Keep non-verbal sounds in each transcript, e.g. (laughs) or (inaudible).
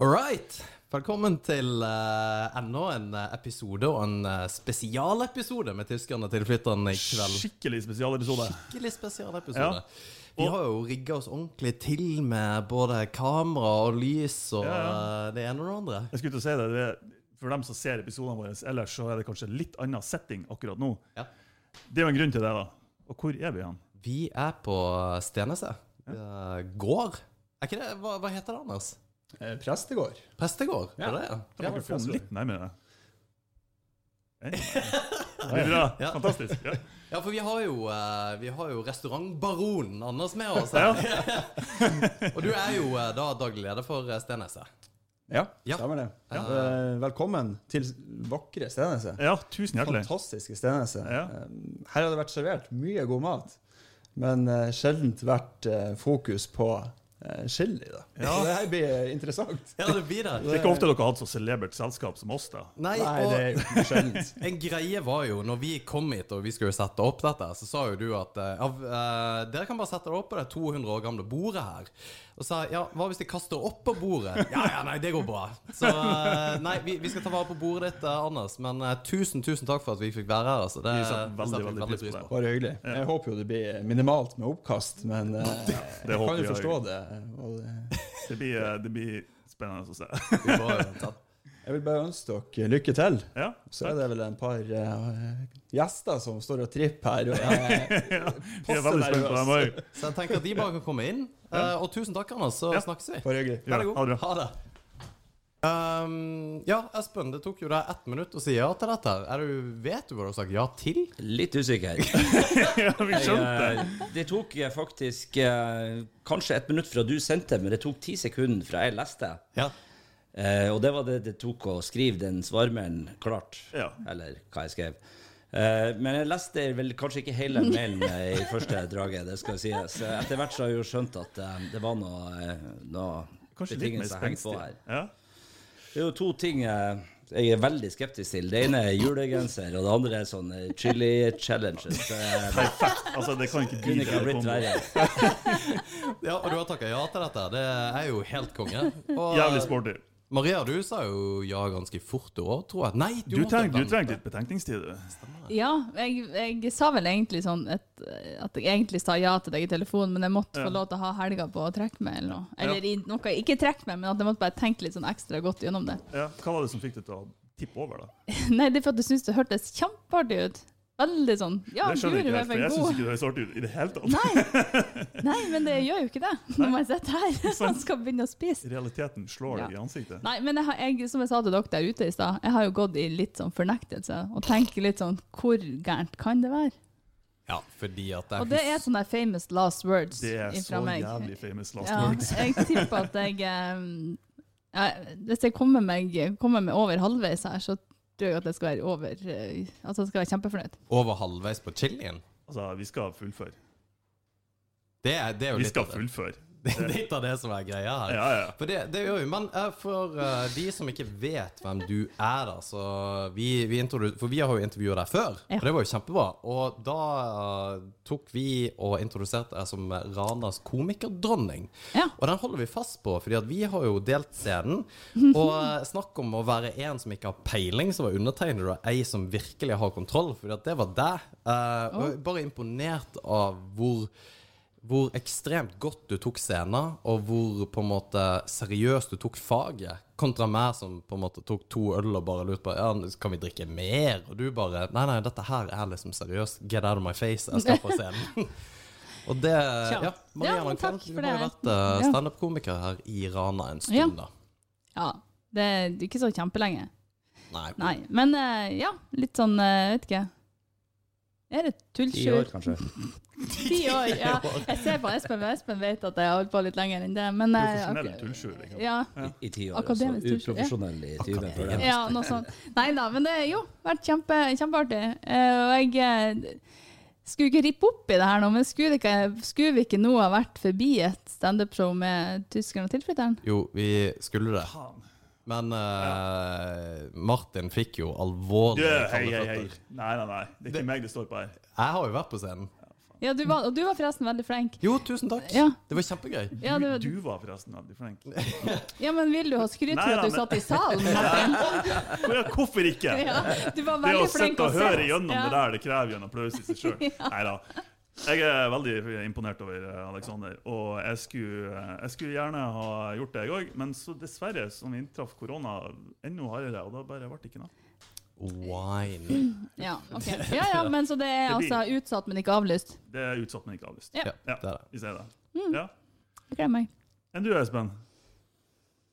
All right. Velkommen til uh, enda en eh, episode, og en uh, spesialepisode med tyskerne til flytteren i kveld. Skikkelig spesialepisode. Skikkelig spesialepisode. Ja. Vi har jo rigga oss ordentlig til med både kamera og lys og Ja, ja. det ene og det andre. Jeg skulle til å si det, det For dem som ser episodene våre ellers, så er det kanskje litt annen setting akkurat nå. Ja. Det er jo en grunn til det, da. Og hvor er vi hen? Vi er på Steneset. Gård. Er ikke det Hva, hva heter det, Anders? Eh, Prestegård. Prestegård? Ja. Er det det? Ja, dere litt nærmere? Hey. Det er bra. Ja. Fantastisk. Ja. (laughs) Ja, for vi har jo, eh, vi har jo restaurantbaronen Anders med oss her. (laughs) og du er jo eh, da daglig leder for eh, Steneset. Ja, Ja. stemmer det. Ja. Eh, velkommen til vakre Steneset. ja, tusen hjertelig. Fantastiske Steneset. Ja. Eh, Her har det vært servert mye god mat, men uh, sjeldent vært eh, fokus på uh, chili. da. Ja. Så (laughs) det her blir eh, interessant. Ja, det blir det. Det er ikke ofte dere har hatt så celebert selskap som oss, da. Nei, Nei, og det er jo sjeldent. (laughs) en greie var jo, når vi kom hit og vi skulle sette opp dette, så sa jo du at eh, ja, eh, dere kan bare sette dere opp på det 200 år gamle bordet her. Og sa ja, hva hvis de kaster opp på bordet? (laughs) Ja, ja, nei, det går bra. Så eh, nei, vi, vi skal ta vare på bordet ditt, eh, Anders. Men eh, tusen, tusen takk for at vi fikk være her. Altså. Det, Vi setter det veldig, vi veldig pris på det. Bare hyggelig. Jeg håper jo det blir minimalt med oppkast, men eh, jeg håper kan jo forstå jeg. det. Og det. Det blir, eh, det blir spennende å se. Jeg vil bare ønske dere lykke til. Ja, Så er det vel en par uh, gjester som står og tripper her. Og jeg (laughs) ja. Er veldig spent på dem òg. Så jeg tenker at de bare kan komme inn. Uh, og tusen takk, Anders, så Ja. snakkes vi. Bare hyggelig. Ha det. Um, ja, Espen, det tok jo deg ett minutt å si ja til dette. Er du, vet du hva du har sagt ja til? Litt usikker. (laughs) Ja, vi Jeg, skjønte. eh, det tok eh, faktisk eh, kanskje ett minutt fra du sendte, men det tok ti sekunder fra jeg leste. Ja. Eh, og det var det det tok å skrive den svarmeren klart. Ja. Eller hva jeg skrev. Eh, men jeg leste vel kanskje ikke hele mailen eh, i første draget, det skal sies. Eh, Etter hvert så har jeg jo skjønt at eh, det var noe, eh, noe Kanskje litt mer betingelser hengt på spenstig. her. Ja. Det er jo to ting jeg er veldig skeptisk til. Det ene er julegenser, og det andre er sånn chili challenges. Eh, Perfekt. Altså, det kan ikke bli kunne ikke blitt verre. (laughs) ja, og du har takka ja til dette. Det er jo helt konge. (laughs) Og, Jævlig sporty. Maria, du sa jo ja ganske fort i òg, tror jeg. Nei, du, Du trengte trenger litt betenkningstid. Ja, jeg, jeg sa vel egentlig sånn et, at jeg egentlig sa ja til deg i telefonen, men jeg måtte Ja. få lov til å ha helga på å trekke meg, eller noe. Eller ja. noe, ikke trekke meg, men at jeg måtte bare tenke litt sånn ekstra godt gjennom det. Ja. Hva var det som fikk deg til å tippe over, da? (laughs) Nei, det er for at jeg syntes det hørtes kjempeartig ut. Veldig sånn Ja, det skjønner jeg ikke helt, for jeg syns ikke det høres artig ut i det hele tatt. Nei. (laughs) Nei, men det gjør jo ikke det når man sitter her (laughs) og skal begynne å spise. Realiteten slår Ja. deg i ansiktet. Nei, men jeg har, jeg, som jeg sa til dere der ute i stad, jeg har jo gått i litt sånn fornektelse og tenker litt sånn Hvor gærent kan det være? Ja, fordi at jeg Og det er sånne famous last words Det er så meg. jævlig famous last Ja, words. jeg tipper at jeg eh, ja, Hvis jeg kommer meg, kommer meg over halvveis her, så tror jeg at jeg skal være over eh, Altså skal være kjempefornøyd. over halvveis på chilien. Altså, vi skal fullføre. Det er, det er jo Vi litt skal av det. fullføre. Det er litt av det som er greia her. Ja, ja. For det, det gjør vi. Men eh, for eh, de som ikke vet hvem du er, da, så vi, vi For vi har jo intervjua deg før, Ja. og det var jo kjempebra. Og da uh, tok vi og introduserte deg som Ranas komikerdronning. Ja. Og den holder vi fast på, fordi at vi har jo delt scenen. (laughs) Og snakk om å være en som ikke har peiling, så var undertegnede og ei som virkelig har kontroll, fordi at det var deg. Eh, og jeg er bare imponert av hvor hvor ekstremt godt du tok scenen, og hvor på en måte seriøst du tok faget, kontra meg som på en måte tok to øl og bare lurte på ja, kan vi drikke mer, og du bare nei, nei, dette her er liksom seriøst. Get out of my face. Jeg skal på scenen. (laughs) og det Ja, Maria Ja, Langfeld, du har jo vært uh, standup-komiker her i Rana en stund, Ja. da. Ja. Det er ikke så kjempelenge. Nei. Nei. Men uh, ja, litt sånn uh, Vet ikke. Er det Ti år, kanskje. Ti år. Ja. (laughs) Jeg ser på Espen, og Espen vet at jeg har holdt på litt lenger enn det. Men, eh, Profesjonell. Liksom. Ja, I, i ti år. Akademisk Altså, uprofesjonell i 20 år. det. Ja, noe sånt. Nei da, men det har jo vært kjempe, kjempeartig. Eh, og jeg eh, skulle ikke rippe opp i det her nå, men skulle, ikke, skulle vi ikke nå ha vært forbi et standup-show med tyskeren og tilflytteren? Jo, vi skulle det. Faen. Men eh, Martin fikk jo alvorlig Du, hei, hei, hei. føtter. Nei, nei, nei. Det er ikke meg det står på her. Jeg har jo vært på scenen. Ja, du var, og du var forresten veldig flink. Jo, tusen takk. Ja. Det var kjempegøy. Ja, Du, det, du var forresten veldig flink. (laughs) ja, men vil du ha skryt Nei for at du men- satt i salen? Martin? (laughs) Ja, hvorfor ikke? Ja, du var Det å veldig flink sitte og høre gjennom Ja. det der, det krever jo en applaus i seg sjøl. (laughs) Neida. Jeg er veldig imponert over Aleksander. Alexander, og jeg skulle, eh, jeg skulle gjerne ha gjort det, jeg òg. Men så dessverre, som inntraff korona enda hardere, og da bare ble det ikke noe. Wine. (clears throat) Ja, okay. ja, ja, men så det er Det altså utsatt, men ikke avlyst? Det er utsatt, men ikke avlyst. Ja. Ja, det er det. Vi sier det. Mm. Ja. Beklager meg. Enn du, Espen?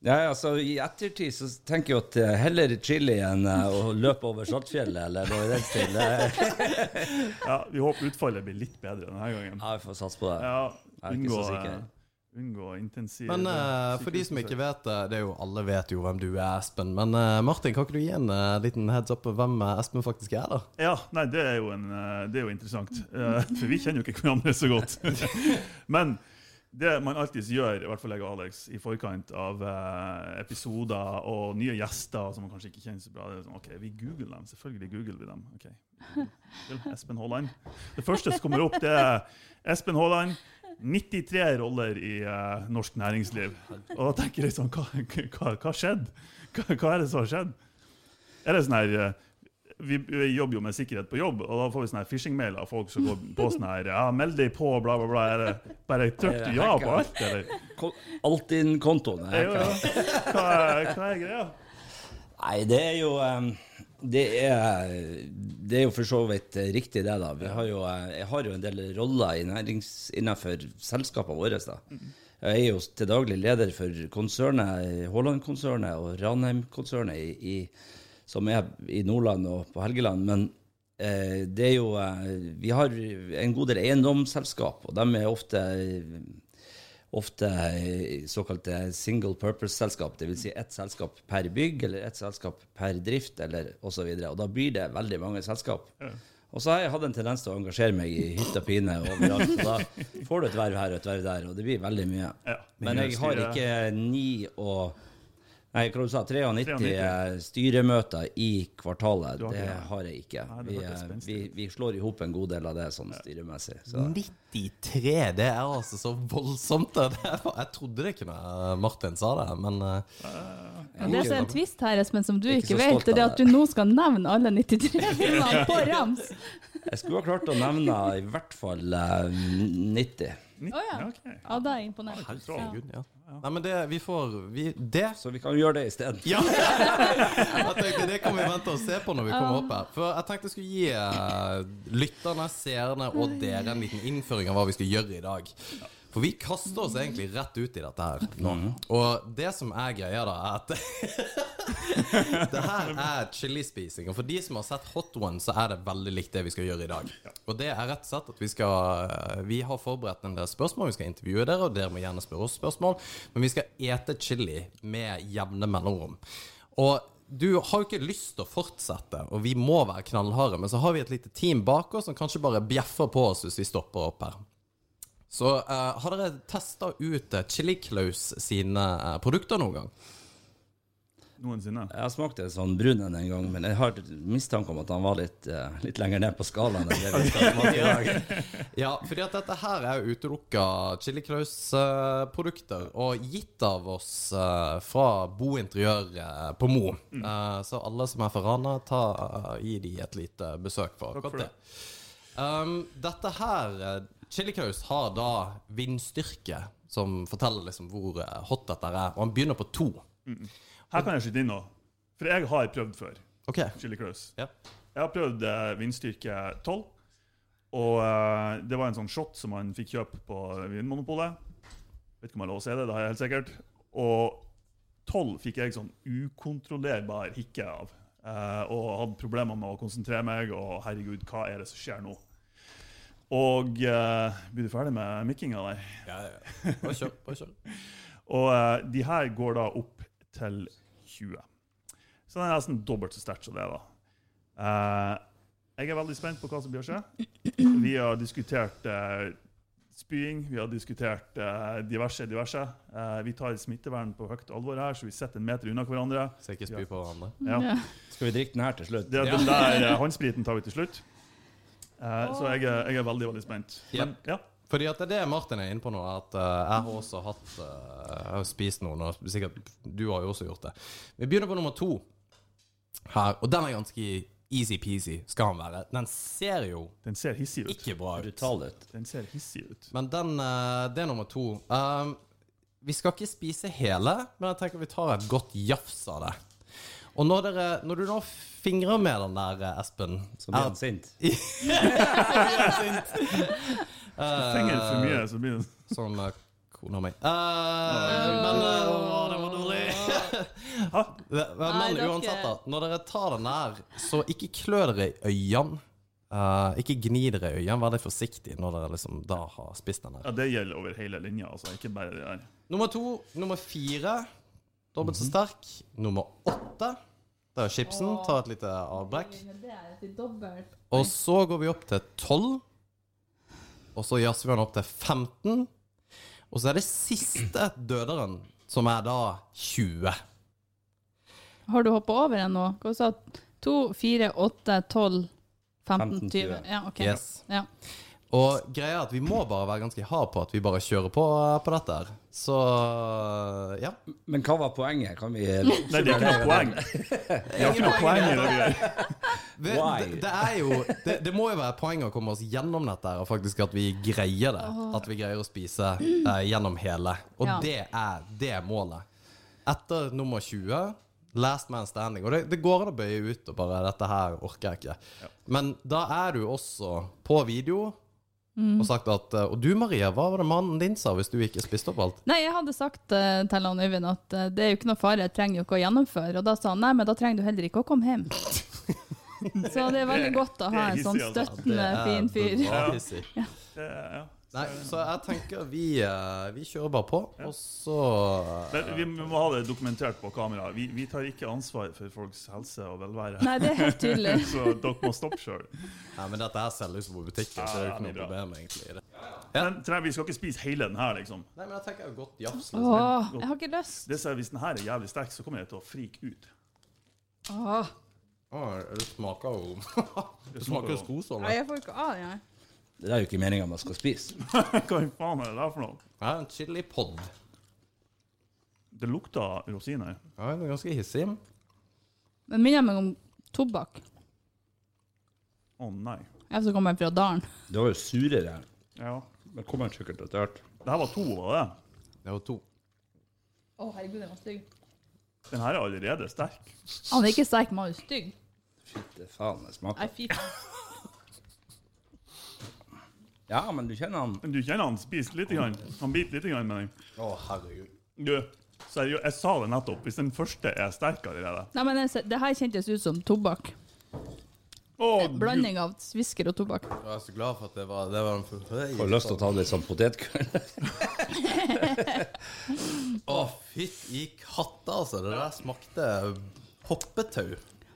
Ja, altså I ettertid så tenker jeg at eh, heller chili enn eh, å løpe over Saltfjellet eller noe i den stil. Eh, Ja, vi håper utfallet blir litt bedre denne gangen. Ja, vi får satse på det. Ja, unngå, så unngå intensiv Men uh, for de som ikke vet det, det er jo alle vet jo hvem du er, Espen. Men uh, Martin, kan ikke du gi en uh, liten heads up på hvem eh, Espen faktisk er, da? Ja, nei, det er jo, en, eh, det er jo interessant. Eh, (laughs) For vi kjenner jo ikke hverandre så godt. (laughs) Men det man alltid gjør, i hvert fall jeg og Alex, i forkant av eh, episoder og nye gjester som man kanskje ikke kjenner så bra, det er sånn, ok, vi googler dem. Selvfølgelig googler vi dem. ok. Espen Haaland. Det første som kommer opp, det er Espen Haaland. 93 roller i eh, norsk næringsliv. Og da tenker jeg sånn, hva, hva, hva skjedde? Hva, hva er det som har skjedd? Er det sånn her eh, vi, vi jobber jo med sikkerhet på jobb, og da får vi sånne phishing-mail av folk som går på sånn her Ja, meld deg på, bla, bla, bla. Er det bare trykk ja på alt, eller? Alt innen kontoen. er Jo, ja. Hva, er- hva er greia? Nei, det er jo eh, det er, det er jo for så vidt eh, riktig, det. da. Vi har jo, eh, jeg har jo en del roller nærings, innenfor selskapene våre. da. Jeg er jo til daglig leder for konsernet, Haaland-konsernet og Ranheim-konsernet, i, i, som er i Nordland og på Helgeland. Men eh, det er jo eh, Vi har en god del eiendomsselskap, og de er ofte ofte eh, såkalte single purpose-selskap, dvs. Si ett selskap per bygg eller ett selskap per drift eller osv. Og, så og da blir det veldig mange selskap. Og så har jeg hatt en tendens til å engasjere meg i hytt og pine overalt. Og da får du et verv her og et verv der, og det blir veldig mye. Ja. Men jeg har ikke ni og Nei, hva du sa 93 93. eh, styremøter i kvartalet. Har Det har jeg ikke. Nei, Vi, vi, vi slår i hop en god del av det sånn styremessig. Så. 93, det er altså så voldsomt. Det jeg trodde det kunne Martin sa det, men eh, Ja, det som er en twist her, Espen, som du ikke ikke vet, det er at du nå skal nevne alle 93 filmene på (laughs) rams. Jeg skulle ha klart å nevne i hvert fall 90. 90. Å ja. Ja, ok. Ja, da er jeg imponert. herregud, ja. Nei, men det vi får vi, Det Så vi kan gjøre det isteden. Ja! (laughs) Jeg tenkte Det kan vi vente og se på når vi kommer opp her. For jeg tenkte jeg skulle gi eh, lytterne, seerne og dere en liten innføring av hva vi skal gjøre i dag. For vi kaster oss egentlig rett ut i dette her nå. Og det som er greia, da, er at (laughs) det her er chilispising. Og for de som har sett Hot One, så er det veldig likt det vi skal gjøre i dag. Og det er rett og slett at vi skal eh, Vi har forberedt en del spørsmål. Vi skal intervjue dere, og dere må gjerne spørre oss spørsmål. Men vi skal ete chili med jevne mellomrom. Og du har jo ikke lyst til å fortsette, og vi må være knallharde, men så har vi et lite team bak oss som kanskje bare bjeffer på oss hvis vi stopper opp her. Så uh, har dere testa ut uh, Chili Claus sine uh, produkter noen gang? Noensinne. Jeg har smakt en sånn brun en en gang, men jeg har mistanke om at han var litt, uh, litt lenger ned på skalaen enn det vi (laughs) skal smake i dag. (laughs) Ja, fordi at dette her er utelukka Chili Claus-produkter, og gitt av oss eh, fra Bo Interiør eh, på Mo. Eh, så alle som er fra Rana, ta, eh, gi de et lite besøk for akkurat det. Um, dette her eh, har da vindstyrke, som forteller liksom hvor eh, hot dette er. Og han begynner på to. Her kan jeg skyte inn noe. For jeg har prøvd før. Okay. Chili Claus. Ja. Jeg har prøvd eh, vindstyrke 12. Og uh, det var en sånn shot som man fikk kjøpe på Vinmonopolet. Vet ikke om jeg har lov å si det, det har jeg helt sikkert. Og 12 fikk jeg sånn ukontrollerbar hikke av. Uh, og hadde problemer med å konsentrere meg, og herregud, hva er det som skjer nå? Og uh, blir du ferdig med mikkinga der? Ja, ja. Bare kjør. Bare kjør. (laughs) Og uh, de her går da opp til 20. Så det er nesten dobbelt så sterkt som det. da. Uh, jeg er veldig spent på hva som blir å skje. Vi har diskutert uh, spying, vi har diskutert diverse, diverse. Eh, vi tar smittevern på høyt alvor her, så vi sitter en meter unna hverandre. Så ikke spy på hverandre. Ja. Ja. Skal vi drikke den her til slutt? Det, Den der håndspriten tar vi til slutt. Eh, så jeg, jeg er veldig, veldig spent. Men, ja. Fordi at det er det Martin er inne på nå, at eh, jeg har også hatt eh, Jeg har spist noen, og sikkert du har jo også gjort det. Vi begynner på nummer to her, og den er ganske easy-peasy, skal han være. Den ser jo Den ser hissig ut. ikke bra ut. Ut. Den ser hissig ut. Men den, det er nummer to. Um, vi skal ikke spise hele, men jeg tenker vi tar et godt jafs av det. Og når, dere, når du nå fingrer med den der, eh, Espen Så blir er- han sint. (laughs) Fenger for mye, så blir han Som eh, kona mi. Eh, men eh, Å, det var dårlig! Men uansett, da. Når dere tar den der, så ikke klø dere i øynene. Uh, ikke gni dere i øynene. Vær litt forsiktig når dere liksom da har spist den der. Ja, det gjelder over hele linja, altså. Ikke bare det der. Nummer to. Nummer fire. Dobbelt så sterk. Nummer åtte. Er chipsen. Ta et lite avbrekk. Og så går vi opp til 12. Og så jazzer vi den opp til 15. Og så er det siste døderen, som er da 20. Har du hoppa over en nå? Hva sa du? 2, 4, 8, 12, 15, 15, 20. Ja, OK. Yes. Ja. Og greia er at vi må bare være ganske hard på at vi bare kjører på på dette her. Så ja. Men hva var poenget? Kan vi Nei, det er ikke noe poeng. Det er ikke noe poeng i det (laughs) vi gjør. Det, det, det er jo det, det må jo være poeng å komme oss gjennom dette her, og faktisk at vi greier det. At vi greier å spise eh, gjennom hele. Og Ja. det er det målet. Etter nummer 20 Last man standing. Og det, det går an å bøye ut og bare 'Dette her orker jeg ikke'. Men da er du også på video og sagt at eh, Og du, Maria, hva var det mannen din sa hvis du ikke spiste opp alt? Nei, jeg hadde sagt uh, til han Øyvind at uh, det er jo ikke noe fare, jeg trenger jo ikke å gjennomføre. Og da sa han nei, men da trenger du heller ikke å komme hjem. (laughs) Så det er veldig godt å ha en sånn altså. støttende, fin fyr. Ja. ja. Nei, så jeg tenker vi, eh, vi kjører bare på, og så eh, Men vi må ha det dokumentert på kamera. Vi, vi tar ikke ansvar for folks helse og velvære. Nei, det er helt tydelig. (laughs) Så dere må stoppe sjøl. Nei, men dette her selges på butikken, så det er jo ikke noe er problem egentlig Ja. Men tre- vi skal ikke spise hele den her, liksom. Nei, men jeg tenker jo godt jafs. Liksom. Åh, jeg har ikke lyst. Det er, Hvis den her er jævlig sterk, så kommer jeg til å frike ut. Åh. Åh, det smaker jo (laughs) Det smaker jo jo- skosåle. Nei, jeg får ikke av den. jeg. Det er jo ikke meninga man skal spise. (laughs) Hva i faen er det der for noe? Ja, en chili pod. Det lukter rosiner. Ja, den er ganske hissig. Men minner meg om tobakk. Å nei. Jeg som kommer fra dalen. Det var jo surere. Ja. Det kommer sikkert etter hvert. Det her var to, var det? Det var to. Å, herregud, den var stygg. Den her er allerede sterk. Han er ikke sterk, men han er stygg. Fytte faen, det Nei, smaker. fy faen. Ja, men du kjenner han Men du kjenner han spiser litt. Grann. Han biter litt grann med den. Å, herregud. Du, seriøst, jeg sa det nettopp. Hvis den første er sterkere i det Nei, men det, det her kjentes ut som tobakk. Oh. Blanding av svisker og tobakk. Jeg er så glad for at det var, det var en for får lyst til å ta litt sånn potetgull. Å, fytt i katta, altså. Det der smakte hoppetau.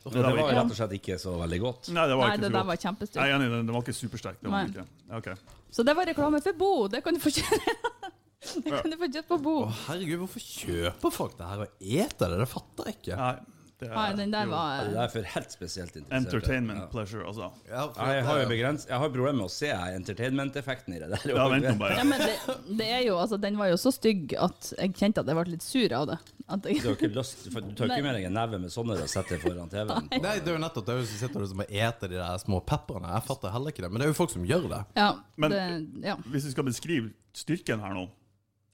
Men det var rett og slett ikke så veldig godt. Nei, det var Nei, ikke det så der godt. var Jeg kjempestygg. er enig, den, den var ikke supersterk. Det var den Nei. ikke. Ok. Så det var reklame for Bo. Det kan du få kjøpe. (laughs) Det kan du få kjøpt på Bo. Å, herregud, hvorfor kjøper folk det her og eter det? Det fatter jeg ikke. Nei, det Nei, den der jo var Det er for helt spesielt interessert. entertainment Ja. pleasure, altså. Ja, jeg har jo begrens Jeg har problemer med å se entertainment-effekten i det der. Ja, vent nå Ja, men det, det er jo, altså, den var jo så stygg at jeg kjente at jeg ble litt sur av det. At jeg, Du har ikke lyst for Du tar ikke med deg en neve med sånne og setter foran (laughs) TV-en. Nei, det er jo nettopp det er jo som sitter og som eter de der små pepperne. Jeg fatter heller ikke det. Men det er jo folk som gjør det. ja, Men- det, ja. Hvis vi skal beskrive styrken her nå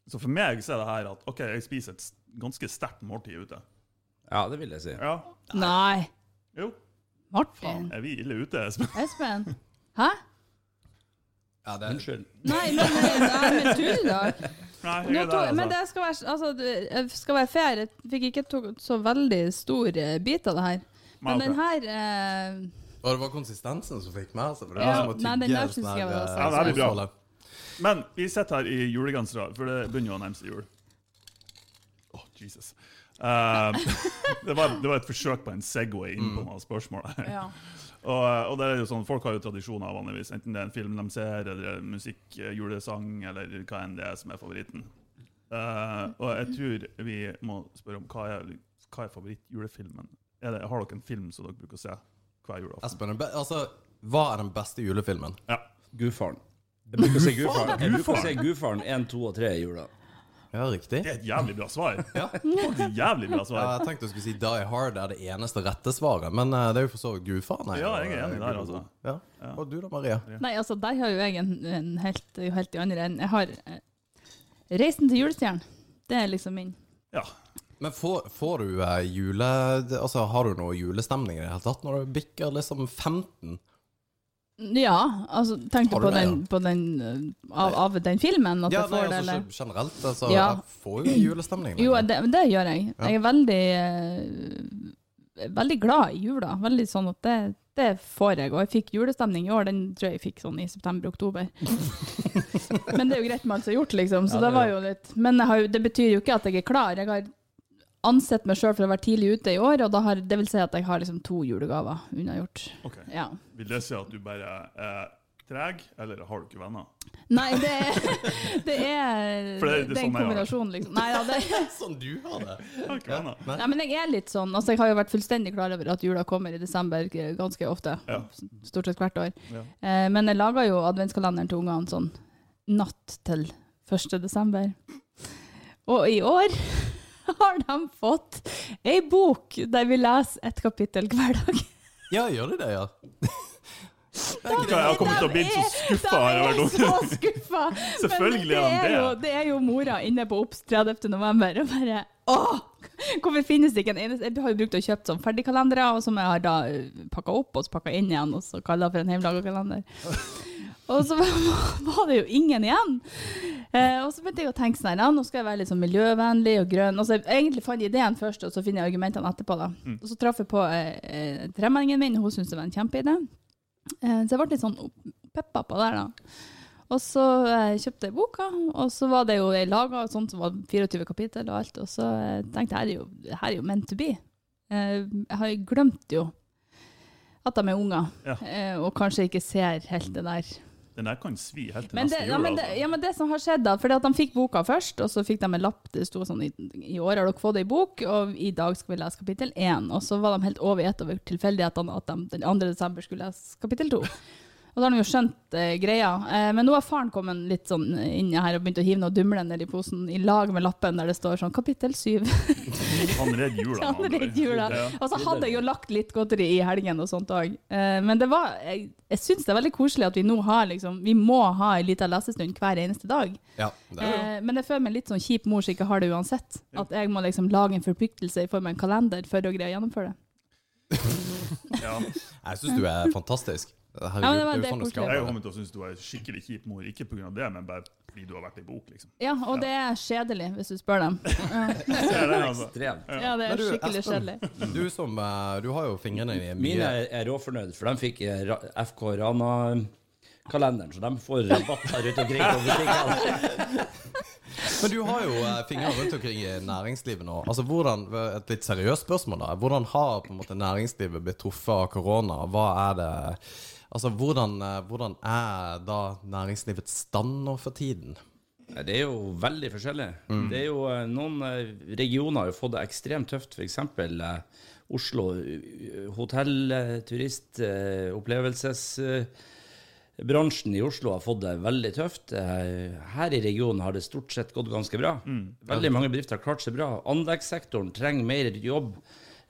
Så for meg så er det her at OK, jeg spiser et ganske sterkt måltid ute. Ja, det vil jeg si. Ja. Nei, Jo. Martin. Er vi ille ute, Espen? (laughs) Espen. Hæ? Ja, det er... Unnskyld. Nei, men det er med da. i. (laughs) Nei, Nå jeg er to, der, men altså. det skal være, altså, det- skal være fair. Jeg fikk ikke to, så veldig stor eh, bit av det her. Men den her eh, det var konsistensen som fikk meg. Altså, for det Ja, som å nei, den der en sånn jeg her, var- eh, Ja, det er bra. Men vi sitter her i julegensere, for det begynner jo å nærme seg jul. Oh, Jesus. Eh, (laughs) det, var, det var et forsøk på en Segway inn på noen spørsmål. ja. (laughs) Og, og det er jo sånn, Folk har jo tradisjoner vanligvis, enten det er en film de ser, eller er musikk, eh, julesang, eller hva enn det er som er favoritten. Uh, og jeg tror vi må spørre om hva er, hva er favorittjulefilmen? Er det, har dere en film som dere bruker å se hver julaften? Espen, altså, Hva er den beste julefilmen? Ja. Gudfaren. Jeg bruker å si Gudfaren Jeg bruker å si Gudfaren 1, 2 og 3 i jula. Ja, riktig. Det er et jævlig bra svar. (laughs) ja. et jævlig bra svar. Ja, jeg tenkte du skulle si Die Hard er det eneste rette svaret, men uh, det er jo for så vidt gudfaren. Ja, jeg er enig der, altså. Ja. Og du da, Maria? Nei, altså, der har jo jeg en, en helt, jo helt i andre enden. Jeg har uh, Reisen til julestjernen. Det er liksom min. Ja. Men får, får du uh, jule... Altså, har du noe julestemning i det hele tatt når du bikker liksom 15? Ja, altså tenk du på det, den, på den eh, av, av den filmen? At Ja, jeg nei, får det, altså generelt. Altså, Ja. Jeg får jo julestemning. Jo, det, det gjør jeg. Ja. Jeg er veldig uh, Veldig glad i jula. Veldig sånn at det, det får jeg. Og jeg fikk julestemning i år, den tror jeg jeg fikk sånn i september-oktober. (laughs) Men det er jo greit med alt som er gjort, liksom. Så Ja, det var jo litt Men jo- det betyr jo ikke at jeg er klar. Jeg har ansett meg sjøl for å være tidlig ute i år, og da har, det vil si at jeg har liksom to julegaver unnagjort. Okay. Ja. Vil det si at du bare er treg, eller har du ikke venner? Nei, det er, det er, (laughs) For det- det er det er en sånn kombinasjon, liksom. Nei, ja, det, (laughs) Sånn du har det. Jeg har ikke venner. Nei. Nei, men jeg er litt sånn. Altså, jeg har jo vært fullstendig klar over at jula kommer i desember ganske ofte. Ja. Stort sett hvert år. Ja. Eh, men jeg laga jo adventskalenderen til ungene sånn natt til 1. desember. Og i år (laughs) har de fått ei bok der vi leser et kapittel hver dag. (laughs) Ja, gjør de det, (laughs) ja? Jeg har kommet til å bli så skuffa De er så skuffa! Selvfølgelig er de det. Er jo, det. det er jo mora inne på Obs 30. november og bare Åh! Hvorfor finnes det ikke en eneste Jeg har jo brukt å kjøpt sånn ferdigkalendere, og som jeg har da pakka opp og pakka inn igjen, og så kalla for en hjemmelaga kalender. Og så (laughs) var det jo ingen igjen. Eh, og så begynte jeg å tenke sånn ja, nå skal jeg være litt sånn miljøvennlig og grønn. Altså, jeg egentlig fant ideen først, og så finner jeg argumentene etterpå. da. Og så traff jeg på eh, eh, tremenningen min, og hun syntes det var en kjempeidé. Eh, så jeg ble litt sånn peppa på der, da. Og så eh, kjøpte jeg boka, og så var det jo jeg laga sånt som var 24 kapittel og alt, og så eh, tenkte jeg her er jo, her er jo meant to be. Eh, jeg har jo glemt jo at de er unger, Ja. eh, og kanskje ikke ser helt det der. Den der kan svi helt til Men det, neste ja, men det, altså. ja, men det som har skjedd, da Fordi at de fikk boka først, og så fikk de en lapp det sto sånn i, i år har dere fått ei bok, og i dag skal vi lese kapittel én. Og så var de helt over i ett over tilfeldighetene at de den 2. desember skulle lese kapittel to. (laughs) Og da har de jo skjønt eh, greia. Eh, men nå har faren kommet litt sånn inn her og begynt å hive noe dumle ned i posen i lag med lappen der det står sånn kapittel syv. (laughs) Han redder jula. Han ord. jula. Ja. Og så hadde jeg jo lagt litt godteri i helgen og sånt òg. Men det var, jeg, jeg syns det er veldig koselig at vi nå har liksom Vi må ha en liten lesestund hver eneste dag. Ja, det. Eh, men jeg føler meg litt sånn kjip mor som ikke har det uansett. At jeg må liksom lage en forpliktelse i form av en kalender for å greie å gjennomføre det. (laughs) Ja. Jeg syns du er fantastisk. Herregud, Ja, men det var det er sånn det skal Jeg kommer til å synes du er skikkelig kjip mor, ikke pga. det, men bare fordi du har vært i bok, liksom. Ja, og det er kjedelig, hvis du spør dem. (laughs) Ja, det, altså. Ekstremt. ja det er du, skikkelig Espen, kjedelig. (laughs) Du som eh, Du har jo fingrene i Mine mye er, er råfornøyd, for de fikk eh, FK Rana-kalenderen, så de får rabatter rundt omkring på butikkene. (laughs) Men du har jo fingrene fingre rundt omkring i næringslivet nå. Altså hvordan, Et litt seriøst spørsmål, da. Hvordan har på en måte næringslivet blitt truffet av korona? Hva er det Altså, hvordan, eh, hvordan er da næringslivets stand nå for tiden? Det er jo veldig forskjellig. Det er jo eh, Noen eh, regioner har jo fått det ekstremt tøft. F.eks. Eh, Oslo. Hotell, turist, opplevelsesbransjen i Oslo har fått det veldig tøft. Her i regionen har det stort sett gått ganske bra. Veldig mange bedrifter har klart seg bra. Anleggssektoren trenger mer jobb.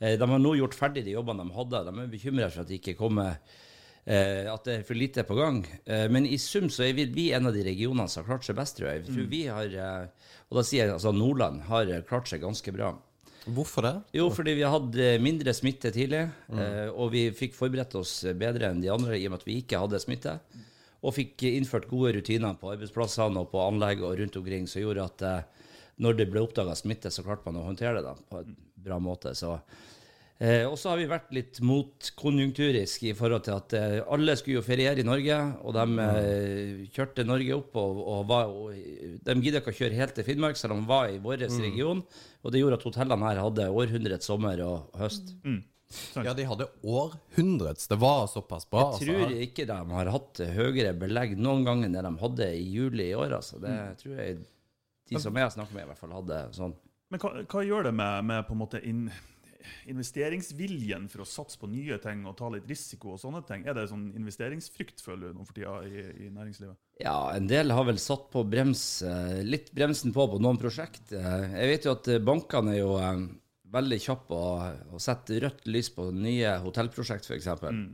De har nå gjort ferdig de jobbene de hadde. De er bekymra for at de ikke kommer eh, at det er for lite på gang. Eh, men i sum så er vi, vi en av de regionene som har klart seg best, tror jeg. Jeg tror vi har, eh, og da sier jeg altså Nordland har eh, klart seg ganske bra. Hvorfor det? Jo, fordi vi hadde mindre smitte tidlig, eh, og vi fikk forberedt oss bedre enn de andre i og med at vi ikke hadde smitte. Og fikk innført gode rutiner på arbeidsplassene og på anlegg og rundt omkring som gjorde at eh, når det ble oppdaga smitte, så klarte man å håndtere det da, på en bra måte. Så Eh, og så har vi vært litt motkonjunkturisk i forhold til at eh, alle skulle jo feriere i Norge, og de eh, kjørte Norge opp, og, og, var, og de gidda ikke å kjøre helt til Finnmark, selv om de var i vår region. Og det gjorde at hotellene her hadde århundrets sommer og høst. Ja, de hadde århundrets. Det var såpass bra. Jeg tror ikke de har hatt høyere belegg noen gang enn det de hadde i juli i år. Altså. Det tror jeg de som jeg snakker med, i hvert fall hadde sånn. Men hva, hva gjør det med, med på en måte inn, investeringsviljen for å satse på nye ting og ta litt risiko og sånne ting? Er det sånn investeringsfrykt, føler du, nå for tida i, i næringslivet? Ja, en del har vel satt på brems, litt bremsen på på noen prosjekt. Eh, Jeg vet jo at bankene er jo eh, veldig kjappe å, å sette rødt lys på nye hotellprosjekt, f.eks. Mm.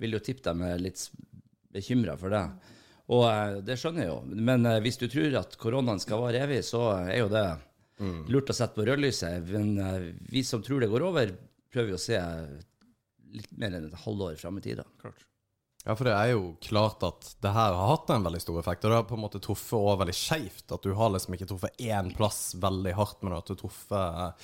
Vil jo tippe dem er litt bekymra for det. Og eh, det skjønner jeg jo. Men hvis du tror at koronaen skal vare evig, så er jo det lurt å sette på rødlyset. Men eh, vi som tror det går over, prøver jo å se litt mer enn et halvår fram i tid. da. Klart. Ja, for det er jo klart at det her har hatt en veldig stor effekt. Og det har på en måte truffet også veldig skeivt. At du har liksom ikke truffet én plass veldig hardt, men at du har truffet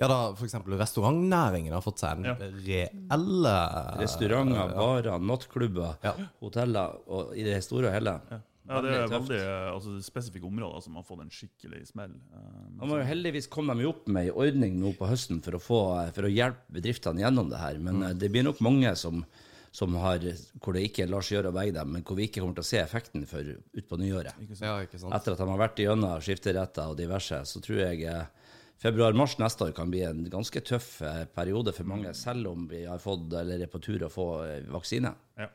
Ja, da f.eks. restaurantnæringen har fått seg en Ja. reelle Restauranter, barer, nattklubber, Ja. hoteller og i det store og hele. Ja, det er Veldig eh, altså, spesifikke områder som har fått en skikkelig smell. Eh, Man må jo heldigvis komme dem opp med en ordning nå på høsten for å, få, for å hjelpe bedriftene gjennom det her. Men mm. det blir nok mange som, som har, hvor det ikke lar seg gjøre å veie dem, men hvor vi ikke kommer til å se effekten for utpå nyåret. Ja, ikke sant? Etter at de har vært igjennom skifteretter og diverse, så tror jeg eh, februar-mars neste år kan bli en ganske tøff eh, periode for mange, selv om vi har fått, eller er på tur å få eh, vaksine. Ja.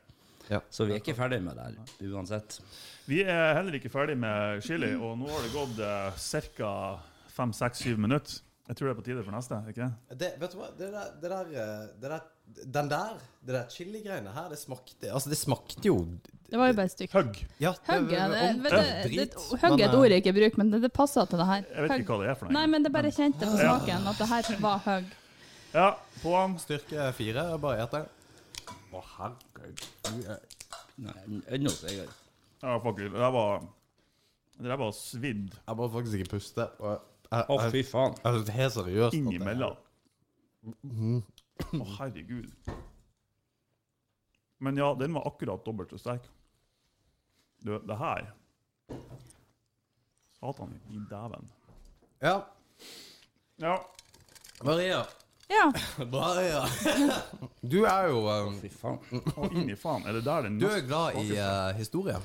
Ja. Så vi er ikke ferdig med det her, uansett. Vi er heller ikke ferdig med chili, og nå har det gått eh, ca. fem-seks-syv minutter. Jeg tror det er på tide for neste. ikke? Det, vet du hva, det der, det der, eh, det der Den der, det der chili-greiene her, det smakte Altså, det smakte jo Det var jo bare stygt. Hugg. Ja, Hugg er det, det, det, du, det, hugg er et ord eh, jeg ikke bruker, men det, det passer til det her. Jeg vet Hugg. ikke hva det er for noe. Nei, men det bare kjente på smaken at det her var hugg. Ja, på'n. Styrke fire, bare et det. Å, herregud. Du er- Nei, ennå så jeg Ja, faktisk. Det var Det der var svidd Jeg må faktisk ikke puste. og Jeg, Å, jeg, fy faen. jeg, jeg, helt seriøst. at det- innimellom. Å, herregud. Men ja, den var akkurat dobbelt så sterk. Du, det her Satan i dæven. Ja. Ja. Maria. Ja. (laughs) Maria. (laughs) Du er jo um, Fy faen. Å, inn i faen. Er det der den Du er glad i uh, historie.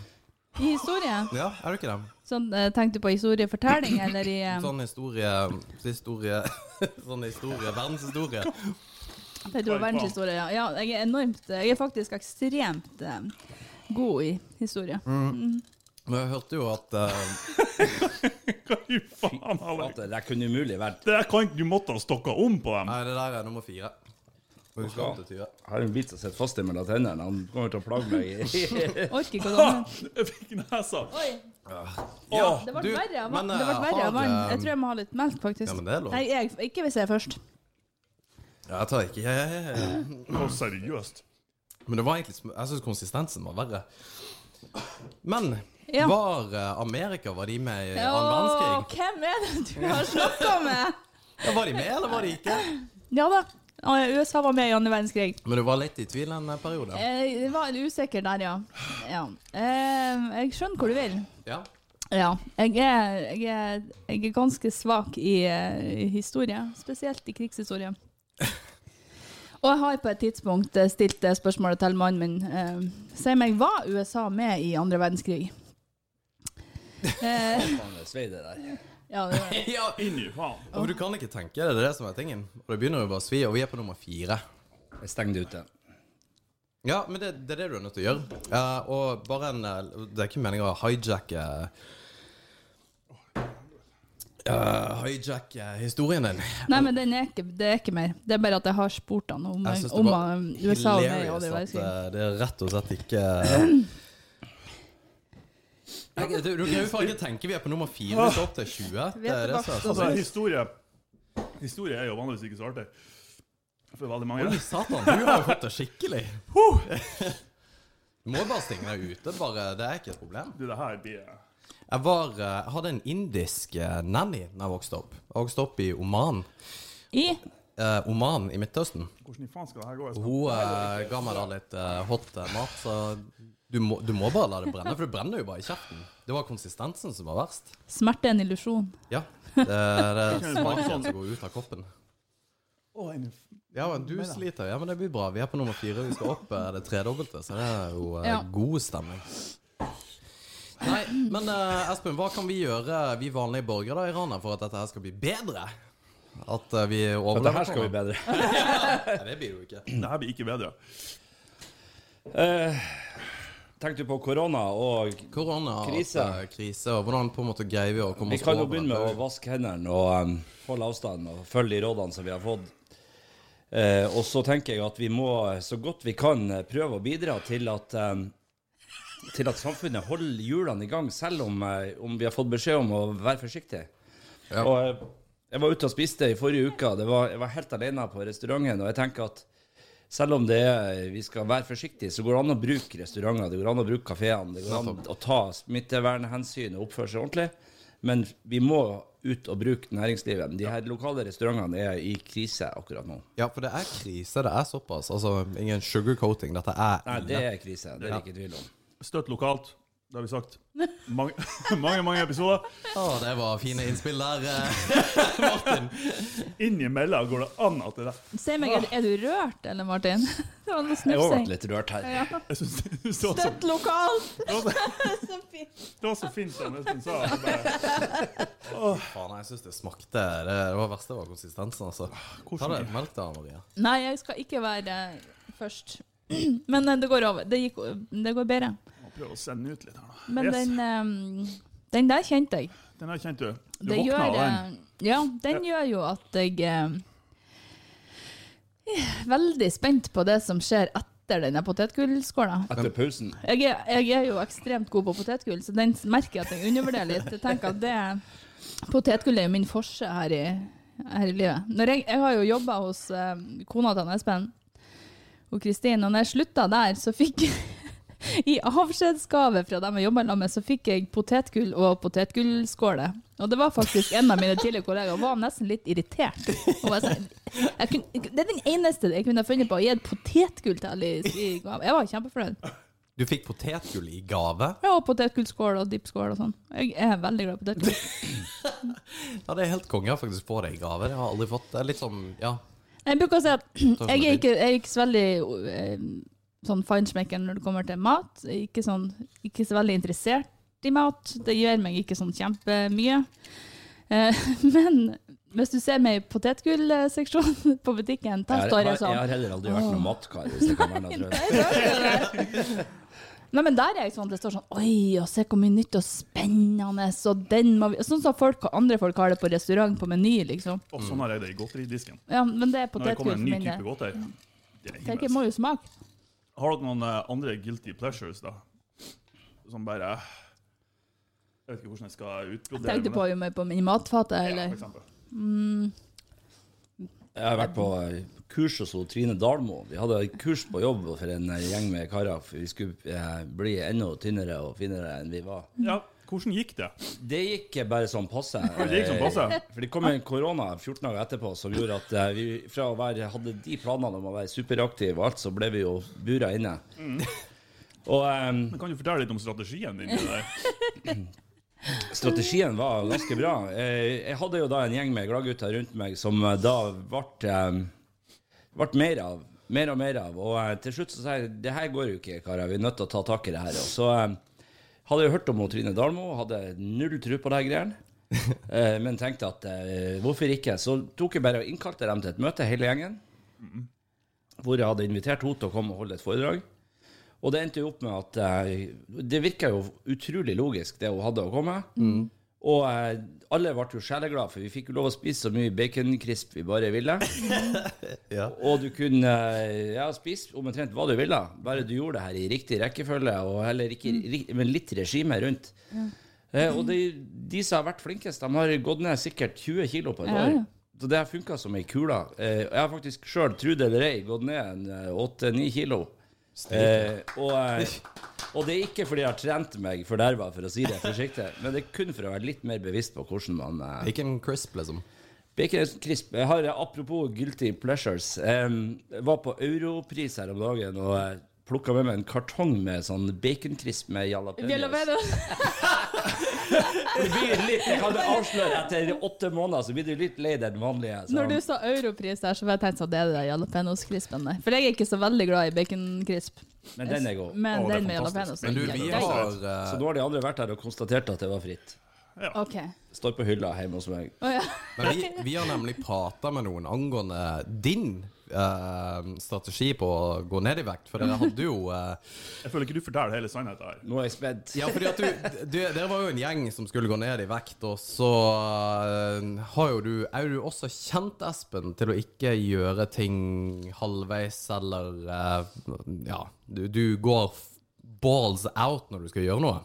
I historie. Ja, er du ikke det? Sånn, eh, tenkte du på historiefortelling, eller i eh, (clears throat) Sånn historie Historie (laughs) Sånn historie Verdenshistorie. du på verdenshistorie? Ja. ja, jeg er enormt Jeg er faktisk ekstremt eh, god i historie. Men jeg hørte jo at uh, (laughs) Hva i faen, Alex? Det der kunne umulig vært Det der kan du måtte ha stokka om på dem. Nei, det der er nummer fire. Opp til Jeg har en bit som sitter fast i mellom tennene. Han kommer til å plage meg. (laughs) Orker ikke å. (laughs) Jeg fikk nesa. Oi, Ja, det ble verre av vann. Eh, vann. eh, Jeg tror jeg må ha litt melk, faktisk. Ja, men det er lov. Nei, jeg, ikke hvis jeg er først. Ja, jeg tar ikke jeg, jeg, jeg. Seriøst. Men det var egentlig Jeg syns konsistensen var verre. Men Ja. var eh, Amerika Var de med i annen verdenskrig? hvem er det du har snakka med? Ja, var de med, eller var de ikke? Ja da. USA var med i andre verdenskrig. Men du var litt i tvil en eh, periode? Eh, Jeg var usikker der, ja. ja. Eh, jeg skjønner hvor du vil. Ja. Ja. Jeg er, jeg er, jeg er ganske svak i, eh, i historie, spesielt i krigshistorie. (laughs) Og jeg har på et tidspunkt eh, stilt det spørsmålet til mannen min. Eh, Si meg, var USA med i andre verdenskrig? (laughs) Eh, Ja, det var det. (laughs) ja. Inni i faen. For du kan ikke tenke det, det er det som er tingen. Og det begynner jo bare å svi, og vi er på nummer fire. Jeg stengte ute. Ja, men det, det er det du er nødt til å gjøre. Eh, og bare en eh, Det er ikke meningen å hijacke uh, Hijacke historien din. Nei, men den er ikke, det er ikke mer. Det er bare at jeg har spurt han om, Jeg synes det om var han- USA var med det hilarious at eh, det er rett og slett ikke (clears throat) jeg, du, du kan jo ikke tenke vi er på nummer fire. Vi skal opp til 20. Det er det som er så Altså, sykt. historie Historie er jo vanligvis ikke så artig. For veldig mange. Oi, satan, du har jo fått det skikkelig. Du må bare stenge deg ute. Bare, det er ikke et problem. Du, det her blir Jeg, var, eh, hadde en indisk eh, nanny da jeg vokste opp. Jeg vokste opp i Oman. I Eh, Oman i Midtøsten. Hvordan i faen skal det her gå? Hun eh, ga meg da litt eh, hot eh, mat, så du må, du må bare la det brenne, for det brenner jo bare i kjeften. Det var konsistensen som var verst. smerte er en illusjon. Ja. Det, det er (laughs) smaken som går ut av kroppen. Ja, men du sliter. Ja, men det blir bra. Vi er på nummer fire. Vi skal opp eh, det tredobbelte, så det er jo eh, Ja. god stemning. Nei, men eh, Espen, hva kan vi gjøre, vi vanlige borgere da i Rana, for at dette her skal bli bedre? At eh, vi For det her skal bli bedre. det. (laughs) Det blir jo ikke. Det her blir ikke bedre. Eh, Tenkte du på korona og Korona, Krise. eh, krise, og hvordan på en måte greier vi å komme Vi kan jo begynne med å vaske hendene og um, holde avstand og følge de rådene som vi har fått. Eh, og så tenker jeg at vi må så godt vi kan eh, prøve å bidra til at, um, til at samfunnet holder hjulene i gang, selv om, eh, om vi har fått beskjed om å være forsiktig. Ja. Og eh, jeg var ute og spiste i forrige uke. Det var, jeg var helt alene på restauranten, og jeg tenker at selv om det er, vi skal være forsiktige, så går det an å bruke restauranter, det går an å bruke kafeene, det går an å ta smittevernhensyn og oppføre seg ordentlig. Men vi må ut og bruke næringslivet. De her lokale restaurantene er i krise akkurat nå. Ja, for det er krise. Det er såpass. Altså, ingen sugarcoating. Dette er Nei, det er krise. Det er det ikke tvil om. Støtt lokalt. Det har vi sagt. Mange, (laughs) mange, mange episoder. Å, det var fine innspill der, eh, (laughs) Martin. Innimellom går det an at det der. Si meg, er, er du rørt, eller, Martin? (laughs) Det var noe Jeg har vært litt rørt her. Ja. Jeg synes det så, Støtt lokalt! det var så, fint. det var så fint som Espen sa. Jeg Faen, jeg syns det smakte Det, det var verste var konsistensen, altså. Ta deg melk da, Maria. Nei, jeg skal ikke være først. (clears throat) Men eh, det går over. Det, gikk, det går bedre. Må prøve å sende ut litt her, da. Men Yes. den, um, den der kjente jeg. Den der kjente du. Du Det våkna gjør, av den. eh, ja, den gjør jo at jeg um, er veldig spent på det som skjer etter denne potetgullskåla. Etter pausen. Jeg er, jeg er jo ekstremt god på potetgull, så den merker jeg at jeg undervurderer litt. Jeg tenker at det Potetgull er jo min forse her i, her i livet. Når jeg, jeg har jo jobba hos eh, kona til Espen og Kristin, og når jeg slutta der, så fikk I avskjedsgave fra dem jeg jobba sammen med, så fikk jeg potetgull og potetgullskåle. Og det var faktisk en av mine tidligere kollegaer og var nesten litt irritert. Jeg sa, jeg kunne, det er den eneste jeg kunne funnet på å gi et potetgull til Alice i gave. Jeg var kjempefornøyd. Du fikk potetgull i gave. Ja, og potetgullskål og dippskål og sånn. Jeg er veldig glad i potetgull. (laughs) Ja, det er helt konge å faktisk få det i gave. Det har jeg aldri fått. Det er litt sånn, Ja. Jeg bruker å si at (clears throat) jeg er ikke, jeg er ikke så veldig eh, sånn feinschmecker når det kommer til mat. Ikke, sånn, ikke så veldig interessert i mat. Det gjør meg ikke sånn kjempemye. Eh, (laughs) men hvis du ser meg i potetgullseksjonen (laughs) på butikken, da Jeg, står jeg sånn jeg har heller aldri vært noen matkar, hvis det kan være noe, tror jeg. (laughs) Nei, men der er jeg sånn, det står sånn Oi, og se hvor mye nytt og spennende, og den må vi Sånn som folk, andre folk har det på restaurant på Meny, liksom. Og sånn har jeg det i godteridisken. Ja, men det er Når det potetgull kommer for en ny min type del. godteri. Det er Tenker, himmelsk. må jo smake. Har dere noen eh, andre guilty pleasures, da? Som bare Jeg vet ikke hvordan jeg skal utbrodere Tenkte på, om meg på min matfate, Ja, eller for eksempel. Jeg har vært på eh, kurs hos Trine Dalmo. Vi hadde kurs på jobb for en eh, gjeng med karer. For vi skulle eh, bli enda tynnere og finere enn vi var. Ja, hvordan gikk det? Det gikk bare sånn passe. det gikk sånn passe? Eh, For det kom en korona 14 dager etterpå som gjorde at eh, vi fra å være, hadde de planene om å være superaktive og alt, så ble vi jo bura inne. (laughs) Og um, Men Kan du fortelle litt om strategien din? der? (clears throat) strategien var ganske bra. Jeg hadde jo da en gjeng med gladgutter rundt meg som da ble, ble mer av. Mer og mer av. Og til slutt så sa jeg det her går jo ikke, karer. Vi er nødt til å ta tak i det her. Og så hadde jeg hørt om Trine Dalmo, hadde null tro på de greiene. (laughs) Eh, Men tenkte at eh, hvorfor ikke? Så tok jeg bare og innkalte dem til et møte, hele gjengen. Hvor jeg hadde invitert henne til å komme og holde et foredrag. Og det endte jo opp med at eh, Det virka jo utrolig logisk, det hun hadde å komme med. Og eh, alle ble jo sjeleglade, for vi fikk jo lov å spise så mye baconkrisp vi bare ville. (laughs) Ja. Og du kunne eh, ja, spise omtrent hva du ville, bare du gjorde det her i riktig rekkefølge, og heller ikke, mm. men litt regime rundt. Eh, og de, de som har vært flinkest, de har gått ned sikkert 20 kilo på et år. ja. Så det har funka som ei kule. Eh, jeg har faktisk sjøl, tro det eller ei, gått ned eh, 8-9 kilo. Eh, og, eh, og det er ikke fordi jeg har trent meg forderva, for å si det forsiktig, men det er kun for å være litt mer bevisst på hvordan man eh, Bacon crisp, liksom. Bacon crisp. Jeg har, eh, apropos guilty pleasures. eh, var på Europris her om dagen og eh, plukka med meg en kartong med sånn bacon crisp med jalapeños. (laughs) Jalapeños. Det blir litt, jeg kan avsløre etter åtte måneder så blir du litt lei den vanlige. så- Når du sa europris der, så var jeg tenkt sånn, det er det jalapeños-krispen. For jeg er ikke så veldig glad i baconkrisp. Men den er god. Men Å, er den med jalapeños er vi Så eh, nå har de andre vært her og konstatert at det var fritt. Ja. Okay. Står på hylla hjemme hos meg. Oh, ja. Men vi, vi har nemlig prata med noen angående din eh, strategi på å gå ned i vekt. For dere (laughs) hadde jo uh, Jeg føler ikke du forteller hele sannheten her. Nå er jeg spent. Ja, fordi at du, du Dere var jo en gjeng som skulle gå ned i vekt, og så uh, har jo du Er jo du også kjent, Espen, til å ikke gjøre ting halvveis, eller Ja, du, du går balls out når du skal gjøre noe,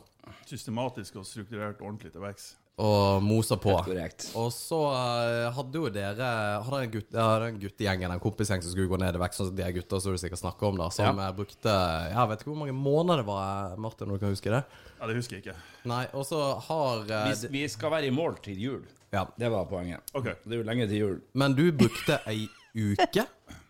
Systematisk og strukturert ordentlig til vekst. Og moser på. Korrekt. Og så uh, hadde jo dere Hadde en, gutt, ja, det en guttegjeng eller en kompisgjeng som skulle gå ned i vekt, sånn som de gutta som du sikkert snakker om, da, som Ja. eh, brukte Jeg vet ikke hvor mange måneder det var, eh, Martin, om du kan huske det? Ja, det husker jeg ikke. Nei, og så har uh, Vi, vi skal være i mål til jul. Ja. Det var poenget. OK. Det er jo lenge til jul. Men du brukte ei uke? (laughs)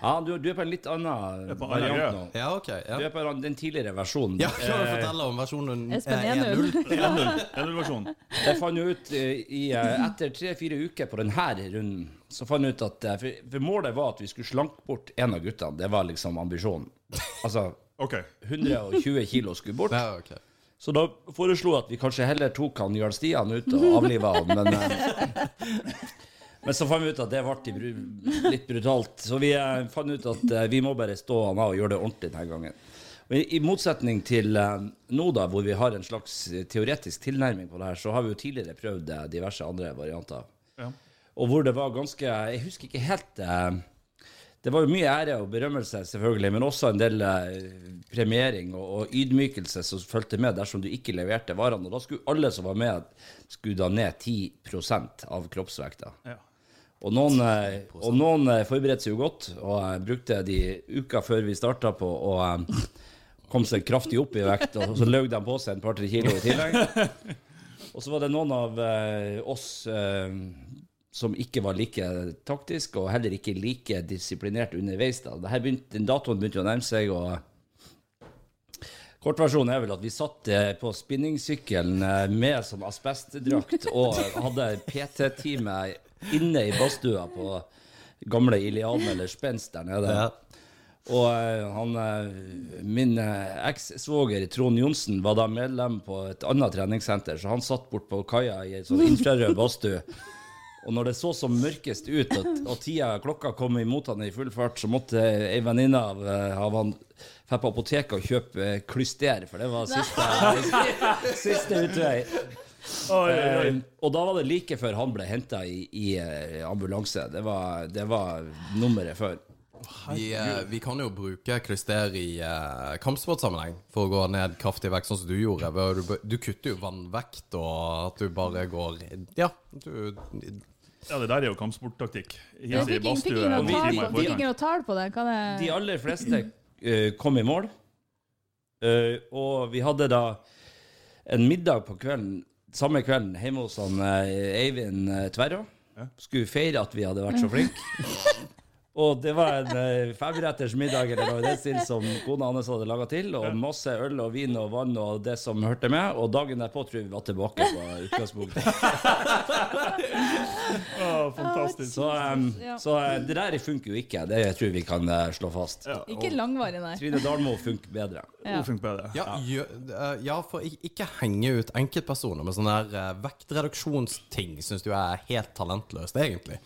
Ja, du, du er på en litt annen variant nå. Ja, OK. Du er på den tidligere versjonen. ja Kan du Eh, fortelle om versjonen Espen eh, 1-0. 1-0? 1-0-versjonen. Jeg fant ut eh, i, eh, etter tre-fire uker på denne runden, så fant jeg ut at eh, for, for målet var at vi skulle slanke bort en av guttene. Det var liksom ambisjonen. Altså okay. 120 kilo skulle bort. Ja, okay. Så da foreslo jeg at vi kanskje heller tok han Jarl Stian ut og avliva han, men eh, Men så fant vi ut at det ble litt brutalt. Så vi eh, fant ut at eh, vi må bare stå han av og gjøre det ordentlig denne gangen. Og i, motsetning til eh, nå, da, hvor vi har en slags teoretisk tilnærming på det her, så har vi jo tidligere prøvd diverse andre varianter. Ja. Og hvor det var ganske Jeg husker ikke helt Det var jo mye ære og berømmelse, selvfølgelig, men også en del premiering og, og ydmykelse som fulgte med dersom du ikke leverte varene. Og da skulle alle som var med, skulle da ned 10 av kroppsvekta. Ja. Og noen, eh, og noen eh, forberedte seg jo godt, og eh, brukte de uka før vi starta på å kom seg kraftig opp i vekt, og så løg de på seg en par-tre kilo i tillegg. (laughs) Og så var det noen av oss som ikke var like taktisk, og heller ikke like disiplinert underveis. da. Begynte, den datoen begynte å nærme seg, og kortversjonen er vel at vi satt på spinningsykkelen med sånn asbestdrakt og hadde PT-time inne i badstua på gamle Iliaden eller Spenst der nede. Ja. Og eh, han, eh, min ekssvoger eks-svoger Trond Johnsen var da medlem på et annet treningssenter, så han satt bort på kaia i en sånn infrarød badstue. Og når det så som mørkest ut, og, og tida klokka kom imot han i full fart, så måtte ei venninne av, eh, av han dra på apoteket og kjøpe eh, klyster, for det var siste, (laughs) siste utvei. Oi, oi. Eh, og da var det like før han ble henta i, i eh, ambulanse. Det var, det var nummeret før. Vi, eh, vi kan jo bruke kryster i eh, kampsportsammenheng for å gå ned kraftig vekt, sånn som du gjorde. Du, du kutter jo vannvekt, og at du bare går Ja, du Ja, det der er jo kampsporttaktikk. I fikk ingen noe tall på- i fikk ingen forkant. noe tall på det. Hva det De aller fleste uh, kom i mål. Uh, og vi hadde da en middag på kvelden, samme kvelden hjemme hos han, eh, Eivind eh, Tverra. Skulle feire at vi hadde vært så flinke. (laughs) Og det var en uh, femretters middag eller noe i den stil som kona hans hadde laga til. Og masse øl og vin og vann og det som hørte med. Og dagen derpå tror jeg vi var tilbake på utgangspunktet. (laughs) oh, fantastisk. Så, um, så eh, det der funker jo ikke. Det tror jeg vi kan eh, slå fast. Ja, Ikke langvarig, nei. Trine Dalmo funker bedre. Ja. Hun funker bedre. Ja, eh, ja, for ikke henge ut enkeltpersoner med sånne eh, vektreduksjonsting syns du er helt talentløst, egentlig.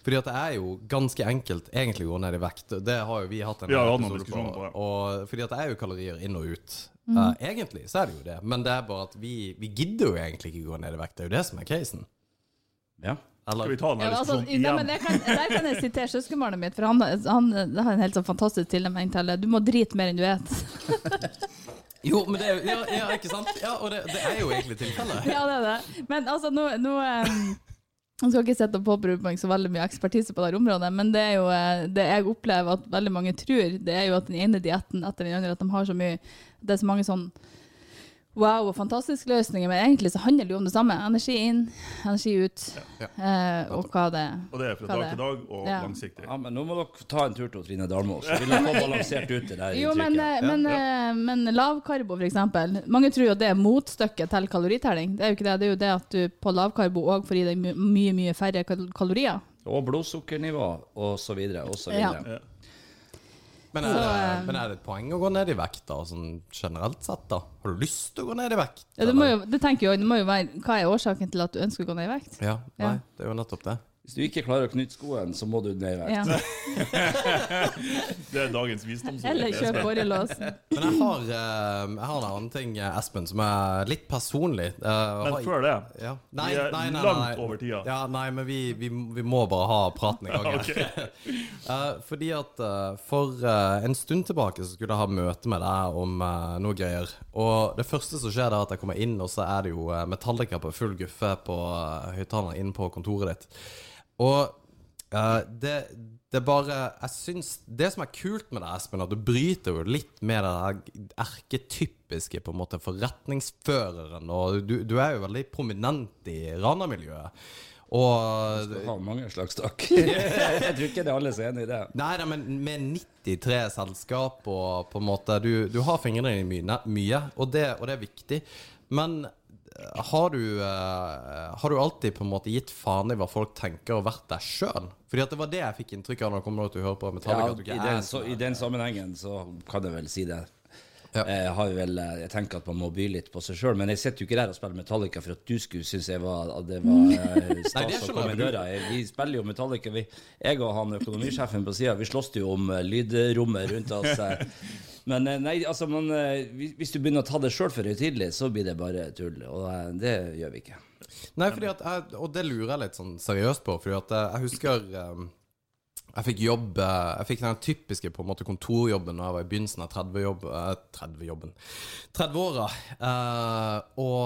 Fordi at det er jo ganske enkelt egentlig å gå ned i vekt. Det har jo vi hatt en noen episode diskusjoner på ja. Og fordi at det er jo kalorier inn og ut. Eh, egentlig så er det jo det, men det er bare at vi, vi gidder jo egentlig ikke gå ned i vekt. Det er jo det som er casen. Ja. Eller Skal vi ta den Ja, her men altså, diskusjonen nei, men igjen? kan, der kan jeg sitere søskenbarnet mitt, for han, han har en helt sånn fantastisk tilnærming til det. Du må drite mer enn du et. (laughs) Jo, men det er jo ja, ja, ikke sant? Ja, og det, det er jo egentlig tilfellet. Ja, det er det. Men altså, nå, nå um, Jeg skal ikke sette og påberope meg så veldig mye ekspertise på dette området, men det jo eh, det jeg opplever at veldig mange tror, det er jo at den ene dietten etter den andre, at de har så mye Det er så mange sånn wow og fantastiske løsninger, men egentlig så handler det jo om det samme. Energi inn, energi ut, Ja. eh, og hva det Og det er fra dag til dag og Ja. langsiktig. ja, men nå må dere ta en tur til Trine Dalmo, så vil dere få balansert ut det der Jo, men, eh, men, eh, men lavkarbo, for eksempel. Mange tror jo at det er motstykket til kaloritelling. Det er jo ikke det. Det er jo det at du på lavkarbo òg får i deg mye, mye færre kalorier. Og blodsukkernivå, og så videre, og så Ja. videre. Ja. Men er, det, men er det et poeng å gå ned i vekt, da, sånn generelt sett? da? Har du lyst til å gå ned i vekt? Ja, det, jo, det tenker jeg det må jo være Hva er årsaken til at du ønsker å gå ned i vekt? Ja, nei, Ja. det er jo nettopp det. Hvis du ikke klarer å knytte skoen, så må du ned i vekt. Ja. (laughs) Det er dagens visdomsord. Eller kjøp borrelås. Men jeg har, eh, jeg har en annen ting, eh, Espen, som er litt personlig. Eh, Men har- før det ja. Vi er langt over tida. Ja, nei, men vi, vi, vi må bare ha praten i gang (laughs) her. (laughs) Eh, fordi at for en stund tilbake så skulle jeg ha møte med deg om noe greier. Og det første som skjer, er at jeg kommer inn, og så er det jo Metallica på full guffe på høyttaleren inne på kontoret ditt. Og Uh, det, det bare Jeg syns Det som er kult med det, Espen, at du bryter jo litt med det erketypiske på en måte forretningsføreren. Og du, du er jo veldig prominent i Rana-miljøet. Og Du har mange slags takk. (laughs) jeg tror ikke det er alle som er enig i det. Nei, nei, men med 93 selskap og på en måte Du, du har fingrene dine mye, mye og, det, og det er viktig. Men har du, eh, har du alltid på en måte gitt faen i hva folk tenker og vært deg sjøl? Fordi at det var det jeg fikk inntrykk av når jeg kom til å høre på Metallica. Ja, i, den, så, I den sammenhengen så kan jeg vel si det. Ja. Jeg, har vel, eh, jeg tenker at man må by litt på seg sjøl, men jeg sitter jo ikke der og spiller Metallica for at du skulle synes jeg var, at det var (laughs) eh, stas å komme i døra. Vi spiller jo Metallica. Vi, jeg og han økonomisjefen på sida, vi slåss jo om eh, lydrommet rundt oss. eh. (laughs) Men eh, nei, altså, man, eh, hvis- du begynner å ta det sjøl for høytidelig, så blir det bare tull. Og eh, det gjør vi ikke. Nei, fordi at jeg, og det lurer jeg litt sånn seriøst på. Fordi at jeg, jeg husker um, jeg fikk jobb eh, Jeg fikk den typiske på en måte kontorjobben da jeg var i begynnelsen av 30-jobb, eh, 30-jobben 30-åra. Eh, og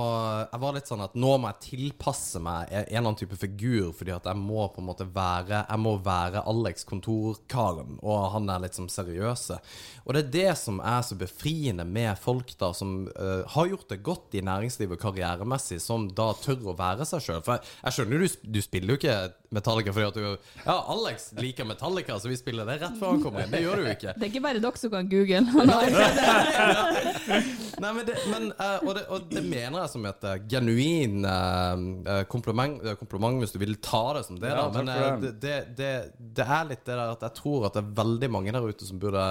jeg var litt sånn at nå må jeg tilpasse meg en eller annen type figur, fordi at jeg må på en måte være Jeg må være Alex kontorkaren, og han er litt sånn seriøse. Og det er det som er så befriende med folk da som eh, har gjort det godt i næringslivet karrieremessig, som da tør å være seg sjøl. For jeg, jeg skjønner jo, du, du spiller jo ikke Metallica fordi at du Ja, Alex liker Metallica, så vi spiller det rett før han kommer inn. Det gjør du jo ikke. Det er ikke bare dere som kan google. (laughs) (laughs) Nei, men det, men, eh, og, det, og det mener jeg som et uh, genuin eh, eh, kompliment, eh, kompliment, hvis du vil ta det som det. Ja, da. Men eh, det. det, det, er litt det der at jeg tror at det er veldig mange der ute som burde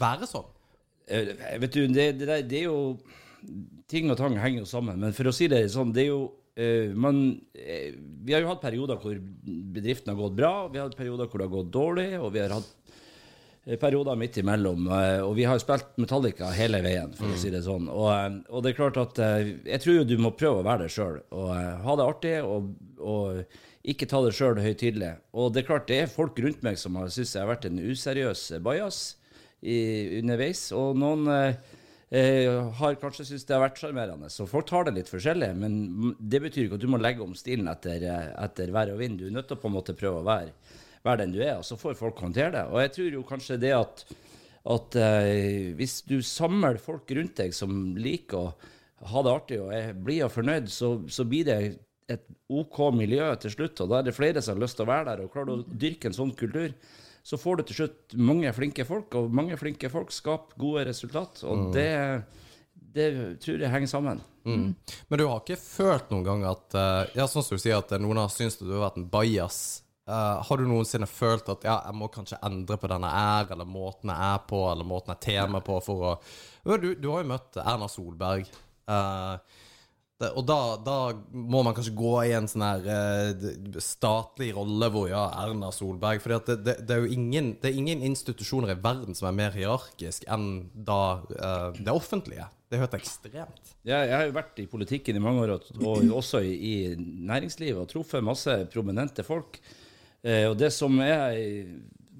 være sånn. Eh, Vet du, det, det, det er jo Ting og tang henger jo sammen. Men for å si det sånn, det er jo eh, man, uh, Vi har jo hatt perioder hvor bedriften har gått bra, vi har hatt perioder hvor det har gått dårlig, og vi har hatt eh, perioder midt imellom. Uh, Og vi har spilt Metallica hele veien, for å si det sånn. Og, eh, og det er klart at eh, jeg tror jo du må prøve å være deg sjøl, og eh, ha det artig. og, og ikke ta det sjøl høytidelig. Og det er klart, det er folk rundt meg som har syntes jeg har vært en useriøs bajas underveis, og noen eh, har kanskje syntes det har vært sjarmerende. Så folk tar det litt forskjellig, men det betyr ikke at du må legge om stilen etter, eh, etter vær og vind. Du er nødt til å på en måte prøve å være, være den du er, og så får folk håndtere det. Og jeg tror jo kanskje det at, at eh, hvis du samler folk rundt deg som liker å ha det artig og er blide og fornøyd, så, så blir det et OK miljø til slutt, og da er det flere som har lyst til å være der. og Klarer du å dyrke en sånn kultur, så får du til slutt mange flinke folk, og mange flinke folk skaper gode resultat. Og det, det tror jeg henger sammen. Mm. Men du har ikke følt noen gang at eh, Ja, sånn som du sier, at noen har syntes du har vært en bajas. Uh, har du noensinne følt at ja, jeg må kanskje endre på den jeg er, eller måten jeg er på, eller måten jeg er tema på for å du, du har jo møtt Erna Solberg. Eh, det, og da, da må man kanskje gå i en sånn her eh, statlig rolle hvor ja, Erna Solberg For det, det, det er jo ingen, det er ingen institusjoner i verden som er mer hierarkisk enn da eh, det offentlige. Det er helt ekstremt. Jeg, jeg har jo vært i politikken i mange år, og, og også i, i næringslivet, og truffet masse prominente folk. Eh, og det som er,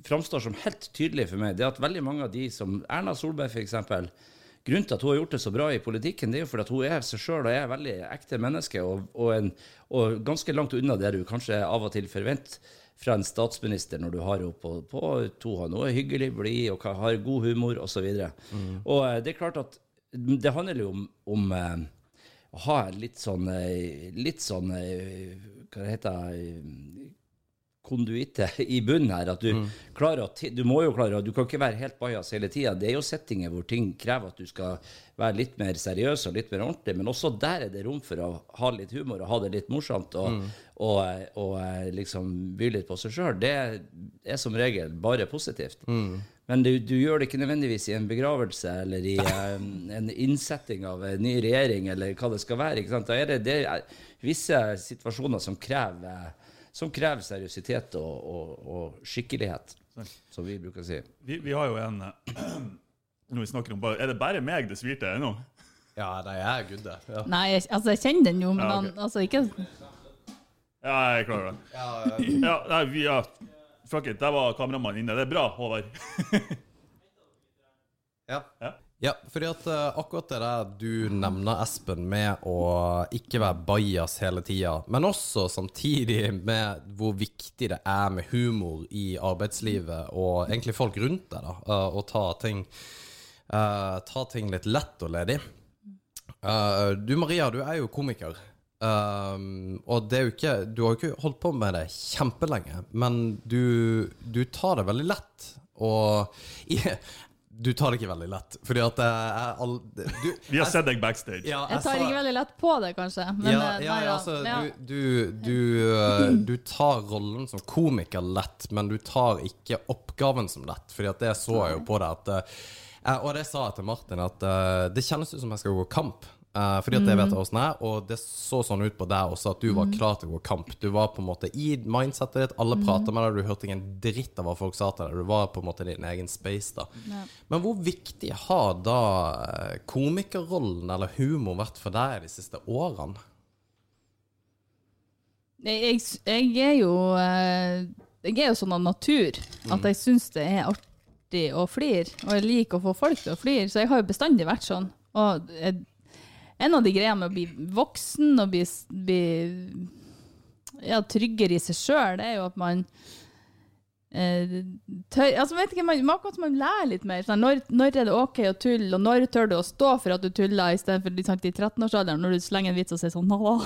framstår som helt tydelig for meg, det er at veldig mange av de som Erna Solberg f.eks. Grunnen til at hun har gjort det så bra i politikken, det er jo fordi at hun er seg sjøl og er veldig ekte menneske, og, og, en, og ganske langt unna det du kanskje av og til forventer fra en statsminister når du har henne på, på to hånd. Hun er hyggelig, blid og har god humor osv. Mm. Og eh, det er klart at det handler jo om, om eh, å ha litt sånn eh, Litt sånn Hva heter det? Konduite i bunnen her. At du klarer å Du må jo klare Du kan ikke være helt bajas hele tida. Det er jo settinger hvor ting krever at du skal være litt mer seriøs og litt mer ordentlig, men også der er det rom for å ha litt humor og ha det litt morsomt og, og, og, og liksom by litt på seg sjøl. Det er som regel bare positivt. Men du, du gjør det ikke nødvendigvis i en begravelse eller i um, en innsetting av en ny regjering eller hva det skal være. Da er det, det er visse situasjoner som krever, som krever seriøsitet og, og, og skikkelighet, som vi bruker å si. Vi, vi har jo en (clears throat) Når vi snakker om bare, Er det bare meg det svirte ennå? Ja, nei, jeg er gudde. det. Ja. Nei, jeg, altså, jeg kjenner den jo, men Ja, okay. han, altså ikke Ja, jeg klarer det. Ja, ja. (clears throat) Ja, nei, vi, ja. Fuck it, der var kameramannen inne. Det er bra, Håvard. (laughs) Ja. Ja. Ja, fordi at uh, akkurat det der du nevner, Espen, med å ikke være bajas hele tida, men også samtidig med hvor viktig det er med humor i arbeidslivet, og egentlig folk rundt deg, da, uh, og ta ting, uh, ta ting litt lett og ledig. Eh, du Maria, du er jo komiker. Og det er jo ikke Du har jo ikke holdt på med det kjempelenge, men du, du tar det veldig lett. Og i, du tar det ikke veldig lett, fordi at det er all, du, (laughs) Vi har sett deg backstage. ja, Jeg tar sa- ikke veldig lett på det, kanskje. Men, ja, eh, ja, nei, ja, altså, Ja. du, du, du, eh, du tar rollen som komiker lett, men du tar ikke oppgaven som lett. Fordi at det så jeg jo på deg at eh, Og det sa jeg til Martin, at det kjennes ut som jeg skal gå kamp. Eh, fordi at jeg vet åssen det er, og det så sånn ut på deg også, at du var klar til å gå kamp. Du var på en måte i mindsetet ditt, alle pratet med deg, du hørte ingen dritt av hva folk sa til deg. Du var på en måte i din egen space, da. Ja. Men hvor viktig har da eh, komikerrollen eller humor vært for deg de siste årene? Jeg, jeg, jeg er jo eh, Jeg er jo sånn av natur at jeg syns det er artig å flire, og jeg liker å få folk til å flire, så jeg har jo bestandig vært sånn. Og jeg, en av de greiene med å bli voksen og bli, bli ja, tryggere i seg sjøl, det er jo at man eh, tør altså vet ikke, man, man, man lærer litt mer. Sånn, når, når er det OK å tulle, og når tør du å stå for at du tuller, istedenfor liksom, i 13-årsalderen, når du slenger en vits og sier sånn (laughs) Nå,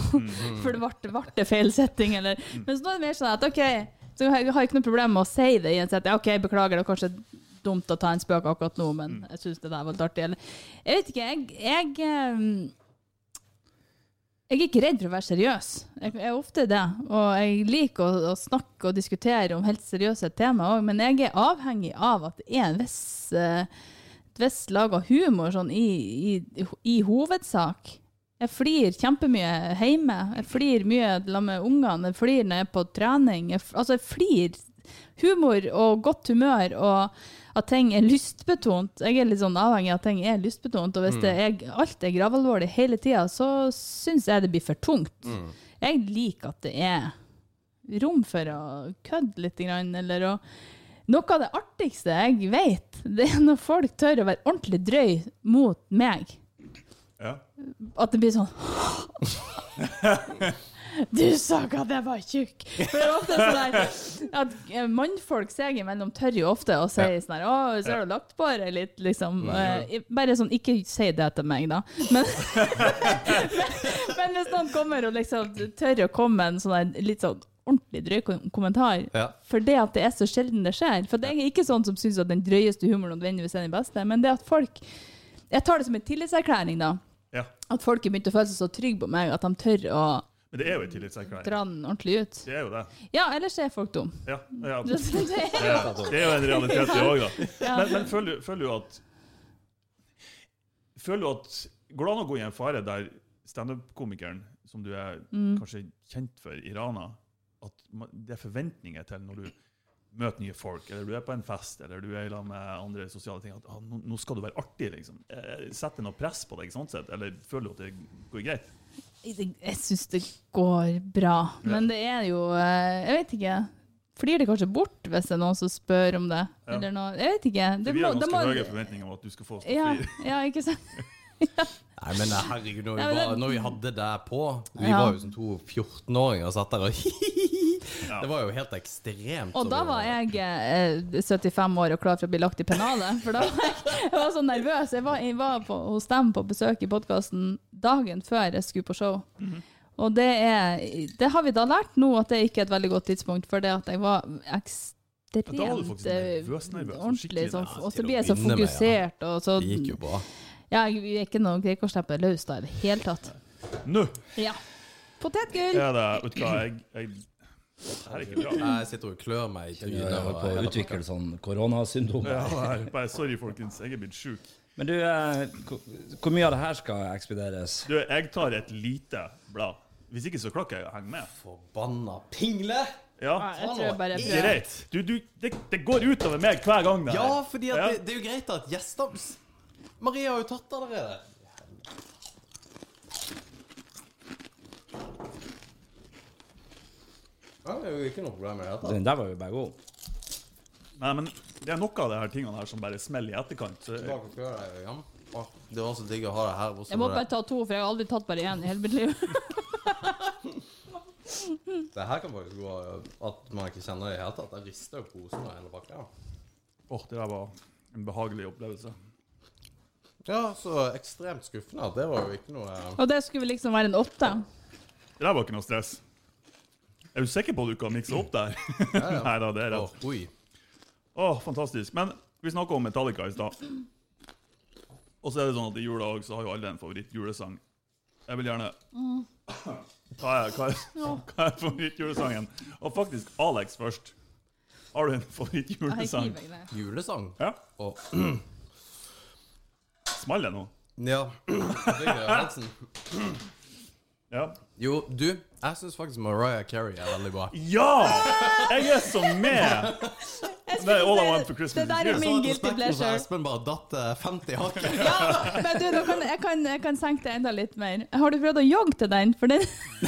For det ble, feil setting, eller Men så nå er det mer sånn at OK, så jeg har ikke noe problem med å si det i en setting. OK, beklager, det var kanskje dumt å ta en spøk akkurat nå, men jeg syns det der var litt artig. Eller Jeg vet ikke, jeg, jeg ehm, jeg er ikke redd for å være seriøs. Jeg er ofte det. Og jeg liker å, å snakke og diskutere om helt seriøse tema òg, men jeg er avhengig av at det er viss, eh, et visst lag av humor sånn i, i, i hovedsak. Jeg flir kjempemye hjemme. Jeg flir mye sammen med ungene. Jeg flir når jeg er på trening. Jeg, altså, jeg flir humor og godt humør og at ting er lystbetont. Jeg er litt sånn avhengig av at ting er lystbetont, og hvis det er, alt er gravalvorlig hele tida, så syns jeg det blir for tungt. Jeg liker at det er rom for å kødde litt, eller å Noe av det artigste jeg vet, det er når folk tør å være ordentlig drøy mot meg. Ja. At det blir sånn (laughs) (laughs) Du sa ikke at jeg var tjukk! For det er ofte sånn der at eh, mannfolk seg imellom tør jo ofte å si sånn her Å, så har du lagt på deg litt, liksom. Eh, Bare sånn, ikke si det til meg, da. Men, (laughs) men hvis noen kommer og liksom tør å komme med en sånn litt sånn ordentlig drøy kommentar, Ja. for det at det er så sjelden det skjer. For det er ikke sånn som syns at den drøyeste humoren nødvendigvis er den beste, men det at folk Jeg tar det som en tillitserklæring, da. ja. At folk har begynt å føle seg så trygge på meg at de tør å Men det er jo en tillitserklæring. dra den ordentlig ut. Det er jo det. Ja, ellers er folk dum. Ja, ja. (laughs) Det, er, det er jo en realitet, det òg, da. Men, men føler, du- føler du at Føler du at Går det an å gå i en fare der standup-komikeren, som du er Mm. kanskje kjent for i Rana, at det er forventninger til når du møter nye folk, eller du er på en fest, eller du er i lag med andre sosiale ting, at ah, nå, nå skal du være artig, liksom. Eh, Setter det noe press på deg, sånn sett, eller føler du at det går greit? Jeg syns det går bra. Men det er jo eh, Jeg vet ikke. Flyr det kanskje bort hvis det er noen som spør om det? Ja. Eller noe. Jeg vet ikke. Det vi har må- det ganske må- høye forventninger om at du skal få oss til Ja, å fly. ja, ikke sant? (laughs) Nei, men herregud, når vi, Ja, var, når vi hadde det på Vi Ja. var jo som to 14-åringer og satt der og (laughs) Det var jo helt ekstremt. Og da var jeg eh, 75 år og klar for å bli lagt i pennalet. For da var jeg, jeg var så nervøs. Jeg var, jeg var på, hos dem på besøk i podkasten dagen før jeg skulle på show. Og det, er, det har vi da lært nå, at det ikke er et veldig godt tidspunkt, for det at jeg var ekstremt Ja, eh, nervøs, nervøs, ordentlig sånn, Og så blir jeg så ja. fokusert, og så Det gikk jo bra. Ja, jeg er ikke noe greier ikke å slippe løs da i det hele tatt. Nå Ja. Potetgull! er det Vet du hva, jeg, jeg Det er ikke bra. Jeg sitter og klør meg i trynet. holder og på å utvikle pakka. sånn koronasyndrom. Ja, nei, bare sorry, folkens. Jeg er blitt sjuk. Men du, eh, hvor, mye av det her skal ekspederes? Du, jeg tar et lite blad. Hvis ikke så klakker jeg å henge med. Forbanna pingle! Ja, ja jeg tror jeg bare greit. Du, du, det, det går utover meg hver gang. det her. Ja, fordi at Ja. det, det er jo greit at gjester Maria har jo tatt allerede. Ja, det er jo ikke noe problem med det. Den der var jo bare god. Nei, men det er noe av de her tingene her som bare smeller i etterkant. Så jeg, Tilbake jeg hjem. Åh, det var så digg å ha det her. Jeg må bare ta to, for jeg har aldri tatt bare én i hele mitt liv. (laughs) Det her kan faktisk gå at man ikke kjenner det i det hele tatt. Jeg rister jo posen av hele pakka. åh, det der var en behagelig opplevelse. Ja, så ekstremt skuffende at det var jo ikke noe Og det skulle liksom være en åtte. Det der var ikke noe stress. Er du sikker på at du kan mikse opp der? ja. (laughs) Nei da, det er Åh, rett. Oi. Å, fantastisk. Men vi snakka om Metallica i stad. Og så er det sånn at i jula òg så har jo alle en favorittjulesang. Jeg vil gjerne Hva er, hva er, (laughs) hva er favorittjulesangen? Og faktisk Alex først. Har du en favorittjulesang? Julesang. Ja? Oh. Small det nå? Ja. (laughs) Ja. Jo, du, jeg syns faktisk Mariah Carey er veldig bra. ja! Jeg er så med! Det er All I Want for Christmas Det der er min guilty pleasure. Espen bare datt eh, 50 hakk. (laughs) Ja, men du, kan, jeg, kan, jeg kan senke det enda litt mer. Har du prøvd å jogge til den? For den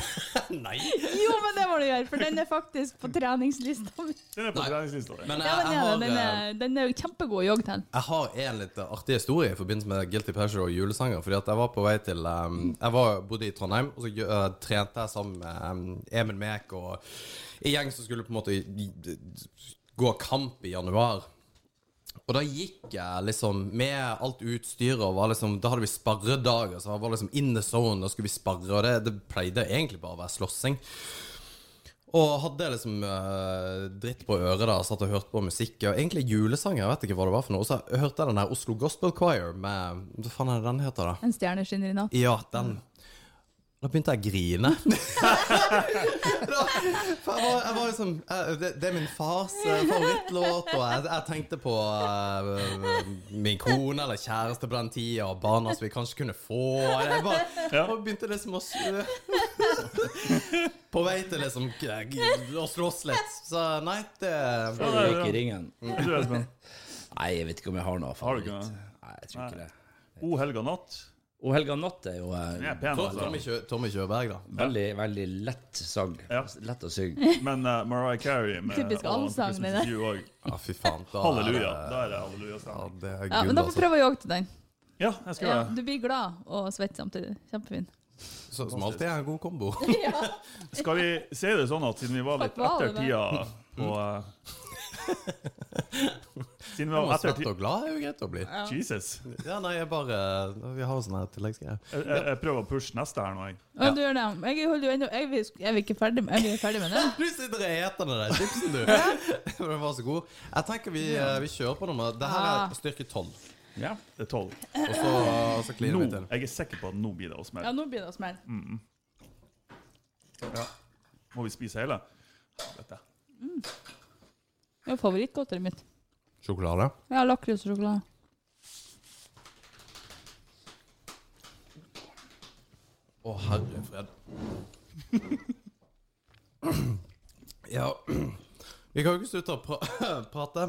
(laughs) Nei. Jo, men det må du gjøre, for den er faktisk på treningslista mi. Den er på treningslista di. Ja, men ja, den, eh, er, den er jo kjempegod å jogge til. jeg har en litt artig historie i forbindelse med Guilty Pleasure og julesanger. Fordi at jeg var på vei til um, Jeg var, bodde i Trondheim, og så uh, trente jeg sammen med um, Emil Mek og en gjeng som skulle på en måte gå kamp i januar. Og da gikk jeg liksom med alt utstyret, og var liksom, da hadde vi sparredager. Så jeg var liksom in the zone, da skulle vi sparre, og det, det pleide egentlig bare å være slåssing. Og hadde liksom uh, dritt på øret da, satt og hørte på musikk. Og egentlig julesanger, jeg vet ikke hva det var for noe. Og så hørte jeg den der Oslo Gospel Choir med Hva faen er det den heter, da? En stjerne skinner i natt. Ja, den. Da begynte jeg å grine. (laughs) da, for jeg, var, jeg var liksom eh, det, det er min fars eh, favorittlåt, og jeg, jeg tenkte på uh, min kone eller kjæreste på den tida, og barna som vi kanskje kunne få. Jeg bare, Ja. og begynte liksom å På vei til liksom å slåss litt. Så nei, det Før du gikk i ringen. Nei, jeg vet ikke om jeg har noe Har du ikke favoritt. Nei, jeg tror ikke det. O helga natt. O helga natt er jo eh, er pen, Tommy, altså. Kjø, Tommy Kjøberg, da. veldig, veldig lett sang. Ja. Lett å synge. Men uh, Mariah Carey med Typisk All allsang, det der. is You også. Ja, fy faen. Da Halleluja. Er Da er det ja, halleluja-stemning. det er Ja, gull, men da får altså. prøve å jogge til den. Ja, jeg skal Ja, gjøre det. du blir glad og svett samtidig. Kjempefin. Så, som alltid er en god kombo. (laughs) Skal vi si det sånn at siden vi var litt hva var etter det tida på eh, (laughs) Siden vi har etter svett og glad er jo greit å bli. Jesus. Ja, nei, jeg bare Vi har sånne her tilleggsgreier. Jeg, jeg, jeg prøver å pushe neste her nå, jeg. Ja, du gjør det. Jeg holder jo ennå Jeg er ikke ferdig med, er ferdig med det? (laughs) Du sitter og eter den der chipsen, du. Den (laughs) var så god. Jeg tenker vi, vi kjører på nummer Det her er styrke 12. Ja. Det er tolv. Og så, så kliner vi til. jeg er sikker på at nå blir det å Ja, nå blir det å smelle. Ja. Må vi spise hele? Dette. Det er favorittgodteriet mitt. Sjokolade. Ja, lakris og sjokolade. Å, herre fred. (clears throat) Ja (clears throat) Vi kan jo ikke slutte å pra (clears throat) prate.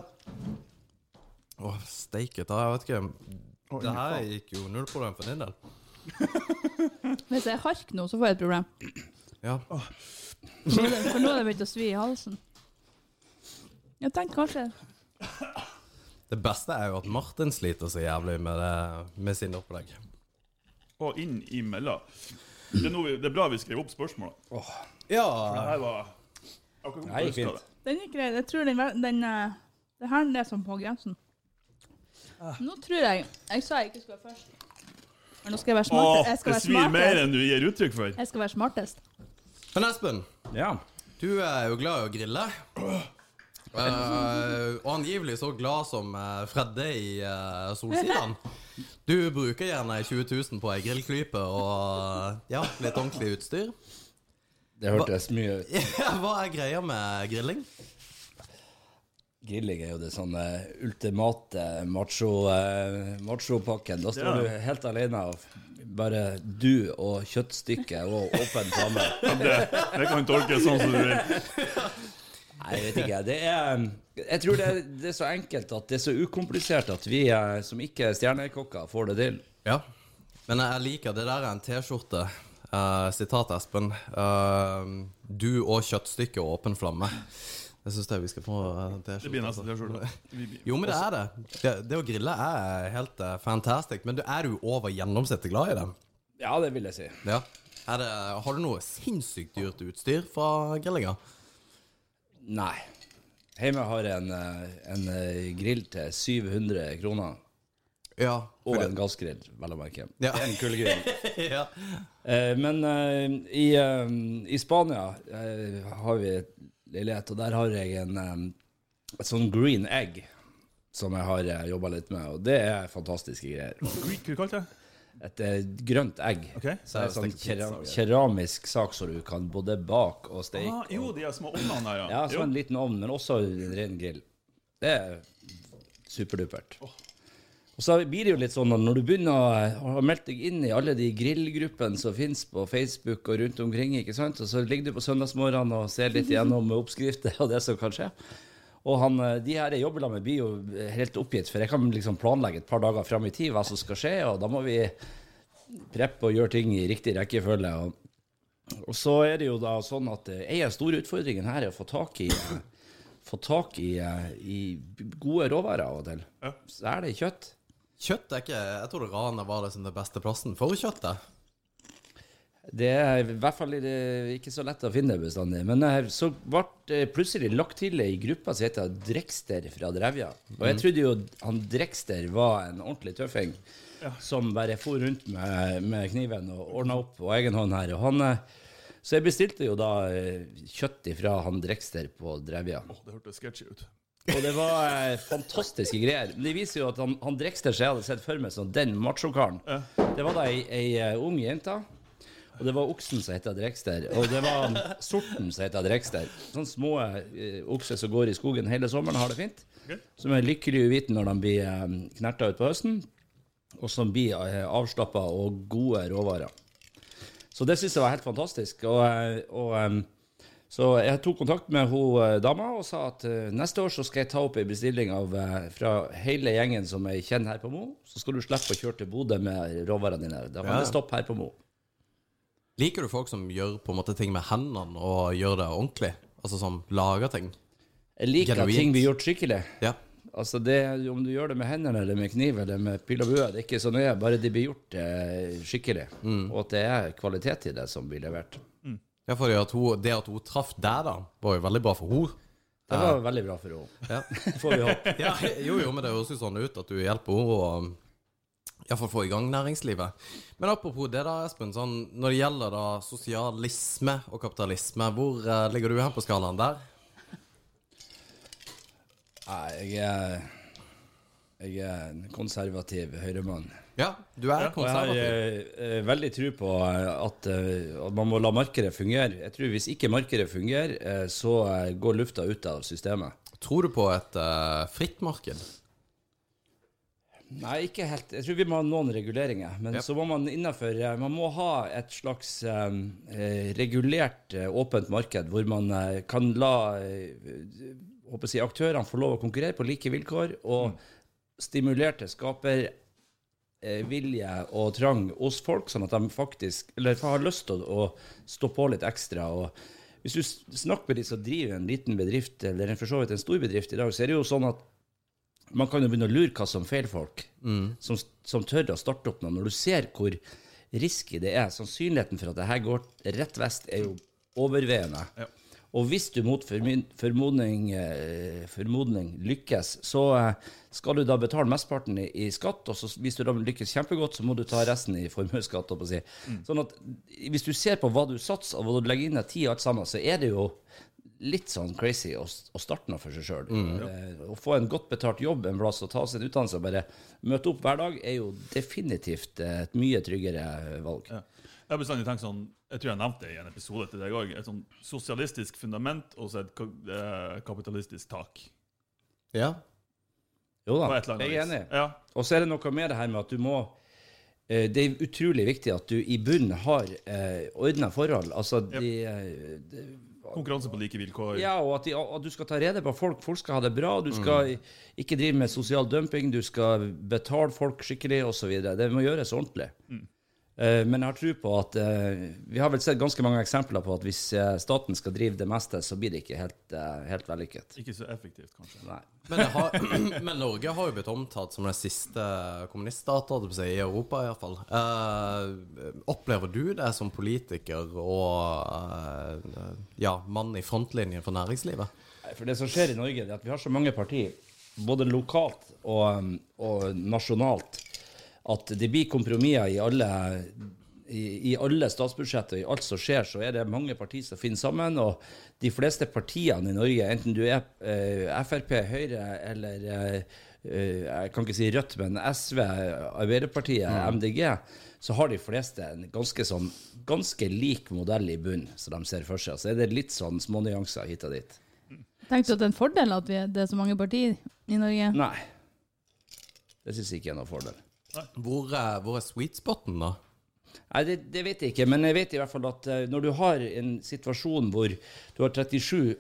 Å, steike ta. Jeg vet ikke. Det her gikk jo null problem for din del. (laughs) Hvis jeg er hark nå, så får jeg et problem. Ja. For nå har det begynt å svi i halsen. Jeg tenkte kanskje Det beste er jo at Martin sliter så jævlig med, det, med sine opplegg. Og inn imellom. Det er, vi, det er bra vi skrev opp spørsmålet. For det Ja. her var akkurat Nei, fint. det. Den gikk greit. Jeg tror den, den eh, Det her er som på grensen. Nå tror jeg Jeg sa jeg ikke skulle være først. Men nå skal jeg være smartest. Jeg skal det svir mer enn du gir uttrykk for. Jeg skal være smartest. Men Espen, ja. du er jo glad i å grille. Eh, og angivelig så glad som uh, Fredde i uh, Solsidan. (laughs) Du bruker gjerne 20 000 på ei grillklype og ja, litt ordentlig utstyr. Det hørtes mye ut. (laughs) Hva er greia med grilling? Grilling er jo det sånn eh, ultimate macho, uh, machopakken. Da står Ja. du helt alene og bare du og kjøttstykket og åpen (laughs) flamme. Det, det kan tolkes sånn som du vil. Nei, jeg vet ikke. Det er, jeg tror det er, det er så enkelt at det er så ukomplisert at vi eh, som ikke er stjernekokker, får det til. Ja. Men jeg liker det der er en T-skjorte. Uh, sitat Espen. Uh, du og kjøttstykket og åpen flamme. Jeg syns vi skal få en T-skjorte. Det (laughs) vi- Jo, men det er det. Det, det å grille er helt uh, fantastisk. Men du, er du over gjennomsnittet glad i det? Ja, det vil jeg si. Ja. Er det, har du noe sinnssykt dyrt utstyr fra grillinga? Nei. Hjemme har jeg en, eh, en eh, grill til 700 kroner. Ja. Og en gassgrill, vel å merke. Ja. En kullgrill. (laughs) ja. Eh, men eh, i, eh, i Spania eh, har vi et leilighet, og der har jeg en et sånn green egg som jeg har uh, jobba litt med, og det er fantastiske greier. Hva kalte du det? Et eh, grønt egg. Okay. Så det er sånn kera keramisk sak som du kan både bake og steke. Ah, jo, de er små ovnene der, ja. Ja, så en liten ovn, men også en ren grill. Det er superdupert. Og så blir det jo litt sånn at når du begynner å ha meldt deg inn i alle de grillgruppene som finnes på Facebook og rundt omkring, ikke sant? og så ligger du på søndagsmorgenen og ser litt gjennom oppskrifter og det som kan skje. Og han, eh, de her jeg jobber med, blir jo helt oppgitt, for jeg kan liksom planlegge et par dager fram i tid hva som skal skje, og da må vi preppe og gjøre ting i riktig rekkefølge. og og så er det jo da sånn at eh, en av de store utfordringene her er å få tak i eh, Få tak i, eh, i gode råvarer av og til. Ja. Så er det kjøtt. Kjøtt er ikke Jeg tror Rana var liksom den beste plassen for kjøttet. Det er i hvert fall eh, ikke så lett å finne bestandig. Men så ble plutselig lagt til ei gruppe som heter Drekster fra Drevja. Og jeg trodde jo han Drekster var en ordentlig tøffing som bare for rundt med, med kniven og ordna opp på egen hånd her. Og han, eh, så jeg bestilte jo da eh, kjøtt ifra han Drekster på Drevja. Åh, det hørtes sketchy ut. Og det var eh, fantastiske greier. Men det viser jo at han, han Drekster som jeg hadde sett for meg som den machokaren, det var da ei, ei ung jente. Og det var oksen som heter Drekster. Og det var sorten som heter Drekster. Sånne små eh, okser som går i skogen hele sommeren, har det fint. Som er lykkelig uviten når de blir eh, knerta utpå høsten. Og som blir eh, avslappa og gode råvarer. Så det syns jeg var helt fantastisk. Og, og så jeg tok kontakt med hun dama og sa at neste år så skal jeg ta opp ei bestilling av, fra hele gjengen som jeg kjenner her på Mo. Så skal du slippe å kjøre til Bodø med råvarene dine. Da kan Ja. det stoppe her på Mo. Liker du folk som gjør på en måte ting med hendene og gjør det ordentlig? Altså som lager ting? Jeg liker at ting blir gjort skikkelig. Ja. Altså det, Om du gjør det med hendene eller med kniv eller med pil og bue, det er ikke så nøye. Bare det blir gjort eh, skikkelig. Og at det er kvalitet i det som blir levert. Ja, for at hun, Det at hun traff deg, da, var jo veldig bra for henne. Det var veldig bra for henne. Ja. Får vi håpe. (laughs) ja, jo, jo, men det høres jo sånn ut at du hjelper henne iallfall få i gang næringslivet. Men apropos det, da, Espen. Sånn, når det gjelder da sosialisme og kapitalisme, hvor eh, ligger du hen på skalaen der? Nei, jeg er, jeg er en konservativ høyremann. Ja, du er konservativ. jeg har eh, eh, veldig tro på eh, at, eh, at man må la markedet fungere. Jeg tror Hvis ikke markedet fungerer, eh, så eh, går lufta ut av systemet. Tror du på et eh, fritt marked? Nei, ikke helt. Jeg tror vi må ha noen reguleringer. Men yep. så må man innenfor eh, Man må ha et slags eh, eh, regulert, eh, åpent marked hvor man eh, kan la eh, håper jeg, aktørene få lov å konkurrere på like vilkår, og mm. stimulerte skaper vilje og trang hos folk, sånn at de faktisk eller har lyst til å, å stå på litt ekstra. og Hvis du snakker med de som driver en liten bedrift, eller for så vidt en stor bedrift i dag, så er det jo sånn at man kan jo begynne å lure hva som feiler folk, som, som tør å starte opp noe. Når du ser hvor risky det er, sannsynligheten for at det her går rett vest, er jo overveiende. Ja. Og hvis du mot formodning, eh, formodning lykkes, så eh, skal du da betale mesteparten i, i skatt, og så hvis du da lykkes kjempegodt, så må du ta resten i formuesskatt. Si. Mm. Sånn at hvis du ser på hva du satser og hva du legger inn av tid og alt sammen, så er det jo litt sånn crazy å, å starte noe for seg sjøl. Eh, å få en godt betalt jobb en plass og ta en utdannelse og bare møte opp hver dag, er jo definitivt et mye tryggere valg. Ja. Jeg har bestandig tenkt sånn, jeg tror jeg nevnte det i en episode til deg òg, et sånn sosialistisk fundament og så et eh, kapitalistisk tak. Ja. Jo da, jeg er enig. Ja. Og så er det noe med det her med at du må eh, Det er utrolig viktig at du i bunnen har eh, ordna forhold. Altså de, eh, de Konkurranse på like vilkår. Ja, og at, de, at du skal ta rede på folk. Folk skal ha det bra. Du skal ikke drive med sosial dumping. Du skal betale folk skikkelig, osv. Det må gjøres ordentlig. Eh, men jeg har tro på at eh, Vi har vel sett ganske mange eksempler på at hvis eh, staten skal drive det meste, så blir det ikke helt, eh, helt vellykket. Ikke så effektivt, kanskje. Nei. Men, har, (clears throat) men Norge har jo blitt omtalt som den siste kommuniststaten si, i Europa, iallfall. Uh, opplever du det som politiker og uh, ja, mann i frontlinjen for næringslivet? For det som skjer i Norge, er at vi har så mange partier, både lokalt og, um, og nasjonalt, at det blir kompromisser i alle, i, i alle statsbudsjetter, i alt som skjer, så er det mange partier som finner sammen. Og de fleste partiene i Norge, enten du er eh, Frp, Høyre eller eh, eh, jeg kan ikke si Rødt, men SV, Arbeiderpartiet, MDG, så har de fleste en ganske, sånn, ganske lik modell i bunnen, som de ser for seg. Så er det litt sånn smånyanser hit og dit. Tenkte du at det er en fordel at vi, det er så mange partier i Norge? Nei. Det syns jeg ikke er noen fordel. Hvor er, hvor er sweet spoten, da? Nei, det, det vet jeg ikke, men jeg vet i hvert fall at eh, når du har en situasjon hvor du har 37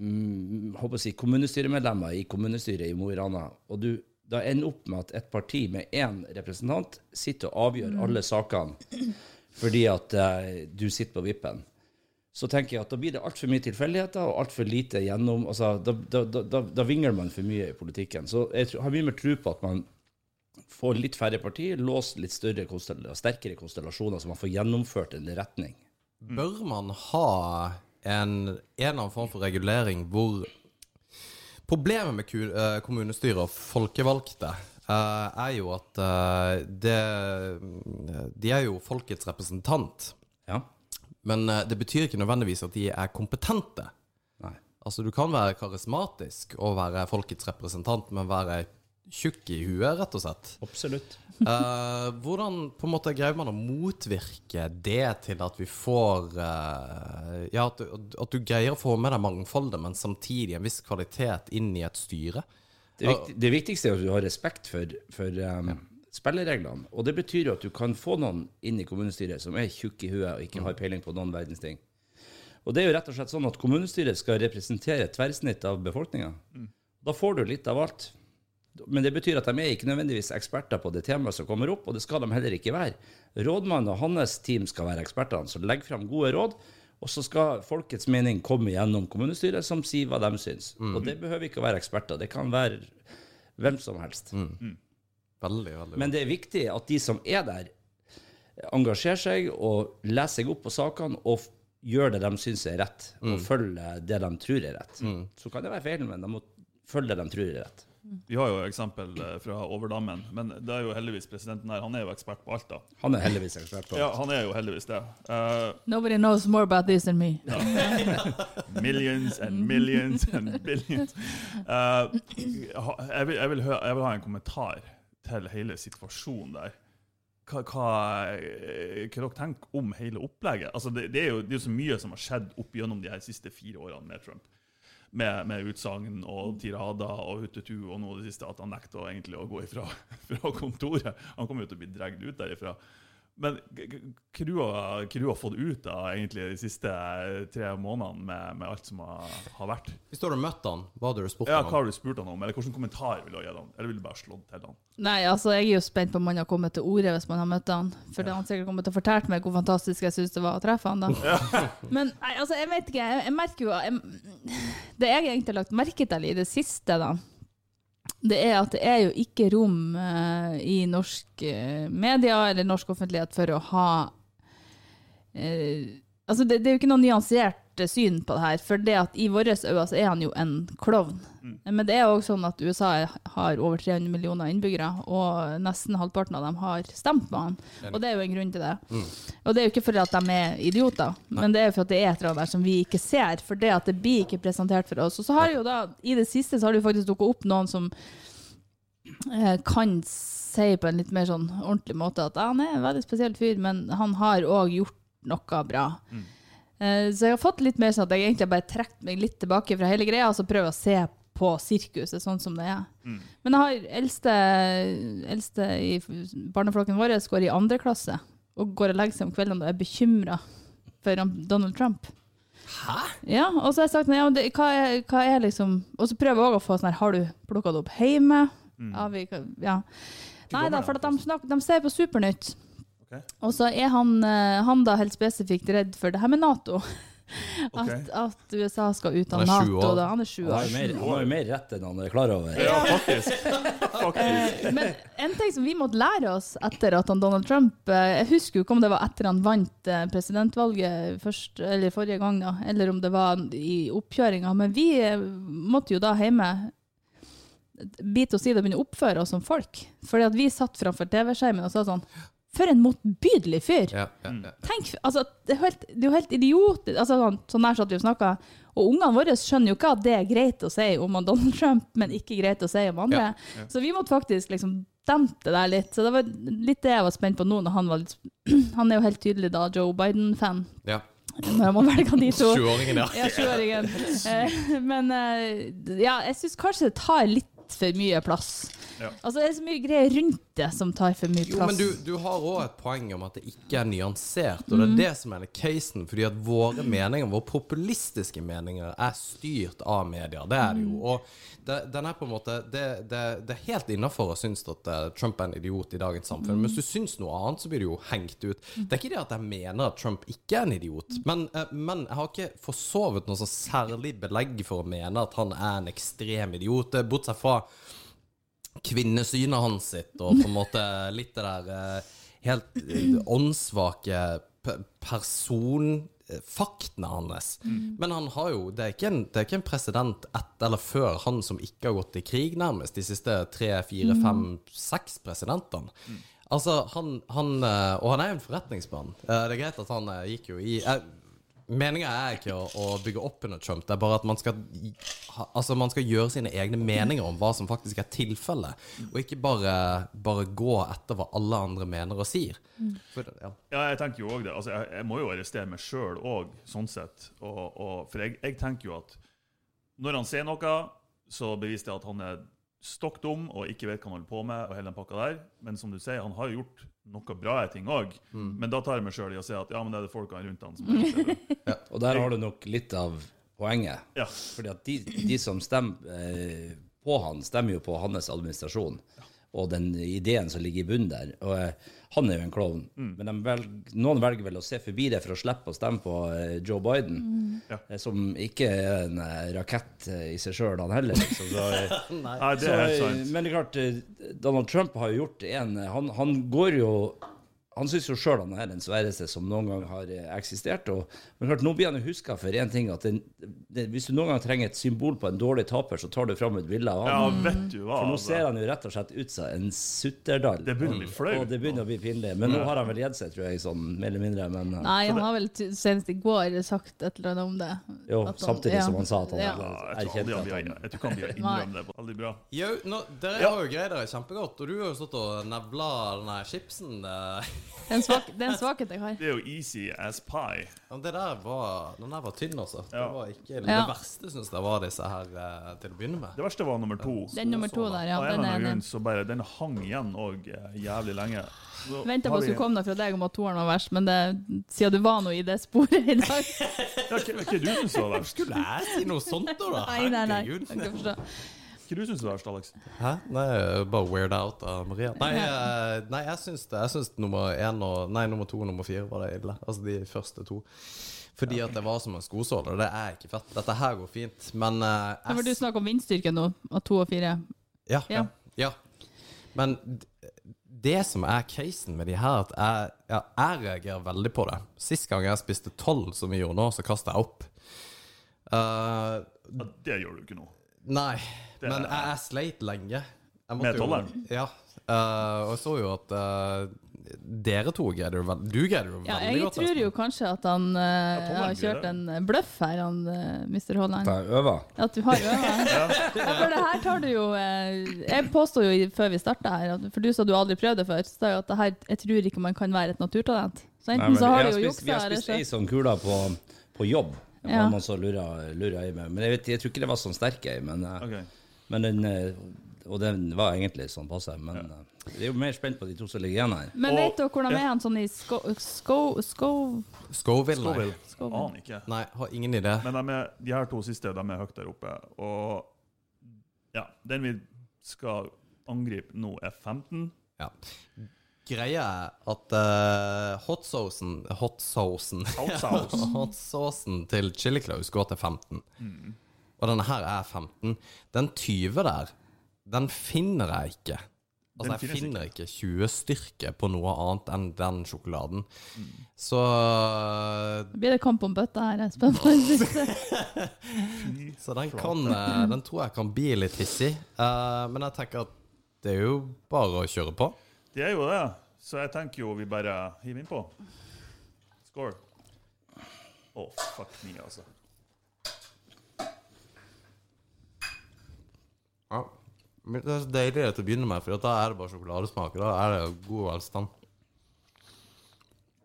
mm, håper å si, kommunestyremedlemmer i kommunestyret i Mo i Rana, og du da ender opp med at et parti med én representant sitter og avgjør alle sakene fordi at eh, du sitter på vippen, så tenker jeg at da blir det altfor mye tilfeldigheter og altfor lite gjennom altså, da, da, da, da, da vingler man for mye i politikken. Så jeg tror- har mye mer tro på at man får litt færre partier, låst litt større konstellasjoner, sterkere konstellasjoner, så man får gjennomført en retning. Bør man ha en, en eller annen form for regulering hvor Problemet med eh, kommunestyret og folkevalgte eh, er jo at eh, det, de er jo folkets representant. Ja. Men det betyr ikke nødvendigvis at de er kompetente. Nei. Altså Du kan være karismatisk og være folkets representant, men være tjukk i huet, rett og slett. Absolutt. Eh, hvordan på en måte greier man å motvirke det til at vi får eh, Ja, at du, at du greier å få med deg mangfoldet, men samtidig en viss kvalitet inn i et styre? Det, viktig, det viktigste er at du har respekt for, for um, spillereglene. Og det betyr jo at du kan få noen inn i kommunestyret som er tjukk i huet og ikke har peiling på noen verdens ting. Og det er jo rett og slett sånn at kommunestyret skal representere et tverrsnitt av befolkninga. Da får du litt av alt. Men det betyr at de er ikke nødvendigvis eksperter på det temaet som kommer opp, og det skal de heller ikke være. Rådmannen og hans team skal være ekspertene som legger fram gode råd, og så skal folkets mening komme gjennom kommunestyret, som sier hva de syns. Og det behøver ikke å være eksperter, det kan være hvem som helst. Veldig, veldig Men det er viktig at de som er der, engasjerer seg og leser seg opp på sakene og gjør det de syns er rett, og følger det de tror er rett. Så kan det være feil, men de må følge det de tror er rett. Vi har jo eksempel eh, fra Overdammen, men det er jo heldigvis presidenten her. Han er jo ekspert på alt, da. Han er heldigvis ekspert på alt. Ja, han er jo heldigvis det. Uh, Nobody knows more about this than me. (laughs) millions and millions and billions. Uh, jeg, vil, jeg, vil høre, jeg vil ha en kommentar til hele situasjonen der. Hva, hva, hva dere tenker om hele opplegget? Altså, det, det, er jo, det er jo så mye som har skjedd opp gjennom de her siste fire årene med Trump. Med, med utsagn og tirader og hutetu, og nå det siste at han nekter egentlig å gå ifra (laughs) fra kontoret. Han kommer jo til å bli dratt ut derifra. Men hva du har hva du har fått ut av egentlig de siste eh, tre månedene med, med alt som har, har vært? Hvis du har møtt han, hva hadde du spurt Ja, han Hva har du spurt han om, eller hvilken kommentar vil du ha gitt han? Eller vil du bare slått til han? Nei, altså jeg er jo spent på om han har kommet til orde hvis man har møtt han. For ja. han sikkert kommet til å fortelle meg hvor fantastisk jeg syns det var å treffe han da. (laughs) Men nei, altså, jeg vet ikke. Jeg, jeg merker jo jeg, Det jeg egentlig har lagt merke til i det siste, da, det er at det er jo ikke rom uh, i norsk uh, media eller norsk offentlighet for å ha uh, Altså, det, det er jo ikke noe nyansert eh, syn på det her. For det at i våre øyne så er han jo en klovn. Men det er også sånn at USA har over 300 millioner innbyggere, og nesten halvparten av dem har stemt på han. Og det er jo en grunn til det. Og det er jo ikke fordi at de er idioter, men det er jo for at det er et eller annet der som vi ikke ser. For det at det blir ikke presentert for oss. Og så har jo da, i det siste så har det jo faktisk dukket opp noen som eh, kan si på en litt mer sånn ordentlig måte at han er en veldig spesiell fyr, men han har òg gjort noe bra. Eh, så jeg har fått litt mer sånn at jeg egentlig bare trukket meg litt tilbake fra hele greia, og så prøver å se på sirkuset sånn som det er. Men jeg har eldste, eldste i barneflokken vår går i andre klasse og går og legger seg om kveldene og er bekymra for Donald Trump. Hæ? Ja, og så har jeg sagt ja, det, hva, er, hva er liksom Og så prøver jeg òg å få sånn her Har du plukka det opp hjemme? Har vi, ja. Nei da, for de, snakker, de ser på Supernytt. Ok. Og så er han, eh, han da helt spesifikt redd for det her med Nato. (laughs) Ok. At, at USA skal ut av er Nato. år. Da. Han er sju år. han har jo mer rett enn han er klar over. Ja, faktisk. faktisk. Eh, Men en ting som vi måtte lære oss etter at han Donald Trump eh, Jeg husker jo ikke om det var etter han vant presidentvalget først, eller forrige gang, da, eller om det var i oppkjøringa. Men vi måtte jo da hjemme bite oss i det og begynne å oppføre oss som folk. Fordi at vi satt framfor TV-skjermen og sa sånn For en motbydelig fyr! Ja, ja, ja. Tenk, altså, det er jo helt, helt idiotisk. Altså, sånn, sånn der satt vi og snakka. Og ungene våre skjønner jo ikke at det er greit å si om Donald Trump, men ikke greit å si om andre. Så vi måtte faktisk liksom dempe det der litt. Så det var litt det jeg var spent på nå, når han var litt (clears throat) Han er jo helt tydelig da Joe Biden-fan, ja. når jeg må velge de to. 20-åringen, ja. Ja, 20-åringen. Eh, men eh, ja, jeg syns kanskje det tar litt for mye plass. Ja. Altså, det er så mye greier rundt det som tar for mye Jo, plass. men du, du har òg et poeng om at det ikke er nyansert, og det er det som er casen. Fordi at våre meninger, våre populistiske meninger, er styrt av media. Det er det jo. Og det, den er på en måte Det, det, det er helt innafor å synes at eh, Trump er en idiot i dagens samfunn. Men hvis du syns noe annet, så blir du jo hengt ut. Det er ikke det at jeg mener at Trump ikke er en idiot, men, eh, men jeg har ikke forsovet noe så særlig belegg for å mene at han er en ekstrem idiot, eh, bortsett fra kvinnesynet hans sitt, og på en måte litt det der eh, helt eh, åndssvake pe- personfaktene hans. Men han har jo Det er ikke en, det er ikke en president etter eller før han som ikke har gått i krig, nærmest, de siste tre, fire, fem, seks presidentene. Altså, han, han eh, Og han er jo en forretningsmann. Eh, Det er greit at han eh, gikk jo i eh, Meninga er ikke å, å bygge opp under Trump, det er bare at man skal, altså man skal gjøre sine egne meninger om hva som faktisk er tilfellet, og ikke bare, bare gå etter hva alle andre mener og sier. For, ja. Ja, jeg tenker jo også det. Altså, jeg, jeg må jo arrestere meg sjøl òg, sånn sett. Og, og, for jeg, jeg tenker jo at når han sier noe, så beviser det at han er stokk dum og ikke vet hva han holder på med, og hele den pakka der. Men som du sier, han har jo gjort noe bra ting òg. Men da tar jeg meg sjøl i å si at ja, men det er det folkene rundt han som er (laughs) ja. Og der har du nok litt av poenget. Ja. Fordi at de, de som stemmer eh, på han, stemmer jo på hans administrasjon. Og den ideen som ligger i bunnen der. Og eh, han er jo en klovn. Men velger, noen velger vel å se forbi det for å slippe å stemme på eh, Joe Biden. Ja. eh, Som ikke er en rakett i seg sjøl, han heller. Liksom. Så, eh, (laughs) Nei, det er helt sant. men det er klart, Donald Trump har jo gjort en Han, han går jo han syns jo sjøl han er den sværeste som noen gang har eh, eksistert. Og, men klart, nå blir han jo huska for én ting, at den, den, hvis du noen gang trenger et symbol på en dårlig taper, så tar du fram et bilde av han. Ja, vet du hva. For nå altså. ser han jo rett og slett ut som en sutterdall. Det begynner å bli flaut. Og det begynner å bli pinlig. Men nå har han vel gitt seg, tror jeg, sånn mer eller mindre. Men eh, Nei, han har vel senest i går sagt et eller annet om det. jo, han- samtidig ja. som han sa at han Ja. erkjente hadde jeg tror han at han Jeg tror ikke han blir innrømme det. Veldig bra. Jo, nå, dere Ja. har jo greid dere kjempegodt, og du har jo stått og nevla den der chipsen. eh. Det er en, svak, det er en svakhet jeg har. Det er jo easy as pie. Ja, det der var, den der var tynn, altså. Det var ikke Ja. Verste syns jeg var disse her eh, til å begynne med. Det verste var nummer to. Den nummer to der, ja. Av en Den eller er annen grunn så bare Den hang igjen òg jævlig lenge. Venta på at skulle komme noe fra deg om at toeren var verst, men det, siden du var nå i det sporet i dag Ja, hva hva du syns var verst? Skulle jeg si noe sånt, da? Nei, nei, nei. Herregud. Jeg kan du syns var verst, Alex? Hæ? Nei, bare weird out av Maria. Nei, eh, nei jeg syns det. Jeg syns nummer én og Nei, nummer to og nummer fire var det ille. Altså de første to. Fordi at det var som en skosåle, det er ikke fett. Dette her går fint, men uh, var du snakker om vindstyrke nå, av to og fire. Ja. Ja. ja. Men det som er casen med de her, at jeg, ja, jeg reagerer veldig på det. Sist gang jeg spiste tolv, som vi gjorde nå, så kasta jeg opp. Uh, Ja, det gjør du ikke nå. Nei, Det men er- jeg, jeg sleit lenge. Jeg måtte Med tolleren? Ja. Uh, og jeg så jo at uh, dere to greide det veldig det Ja, veldig jeg godt. tror jo kanskje at han uh, ja, har kjørt en bløff her, han Mr. Holland. Jeg øver. At du har øva. (laughs) ja, for det her tar du jo Jeg påsto jo før vi starta her, at- for du sa du aldri prøvde det før, så sa jo at det her, jeg tror ikke man kan være et naturtalent. Så Nei, enten men så har du jo juksa Vi har spist så ei sånn kule på, på jobb. Det Ja. var noen som lura, lura i meg. Men jeg, vet, jeg tror ikke det var sånn sterk ei. Men, eh, men den, eh, og den var egentlig sånn passe. Men eh, jeg er jo mer spent på de to som ligger igjen her. Men Og- vet dere hvordan ja. er han sånn i sko... sko, sko Scoville, nei. Scoville. Aner ikke. Nei, har ingen idé. Men de, er, de her to siste de er høyt der oppe. Og ja, den vi skal angripe nå, er 15. Ja. Greia er at uh, hotsausen Hotsaucen Hot (laughs) sauce. Til Chili Claus går til 15. Og denne her er 15. Den 20 der, den finner jeg ikke. Altså, jeg finner ikke 20 styrke på noe annet enn den sjokoladen. Så blir det kamp om bøtta her, er den siste. Så den kan eh, Den tror jeg kan bli litt hissig. Uh, men jeg tenker at det er jo bare å kjøre på. Det er jo det. Så jeg tenker jo vi bare hiver innpå. Score. Å, fuck me, altså. Ja. Men det er så deilig til å begynne med, for da er det bare sjokoladesmak. Da er det god velstand.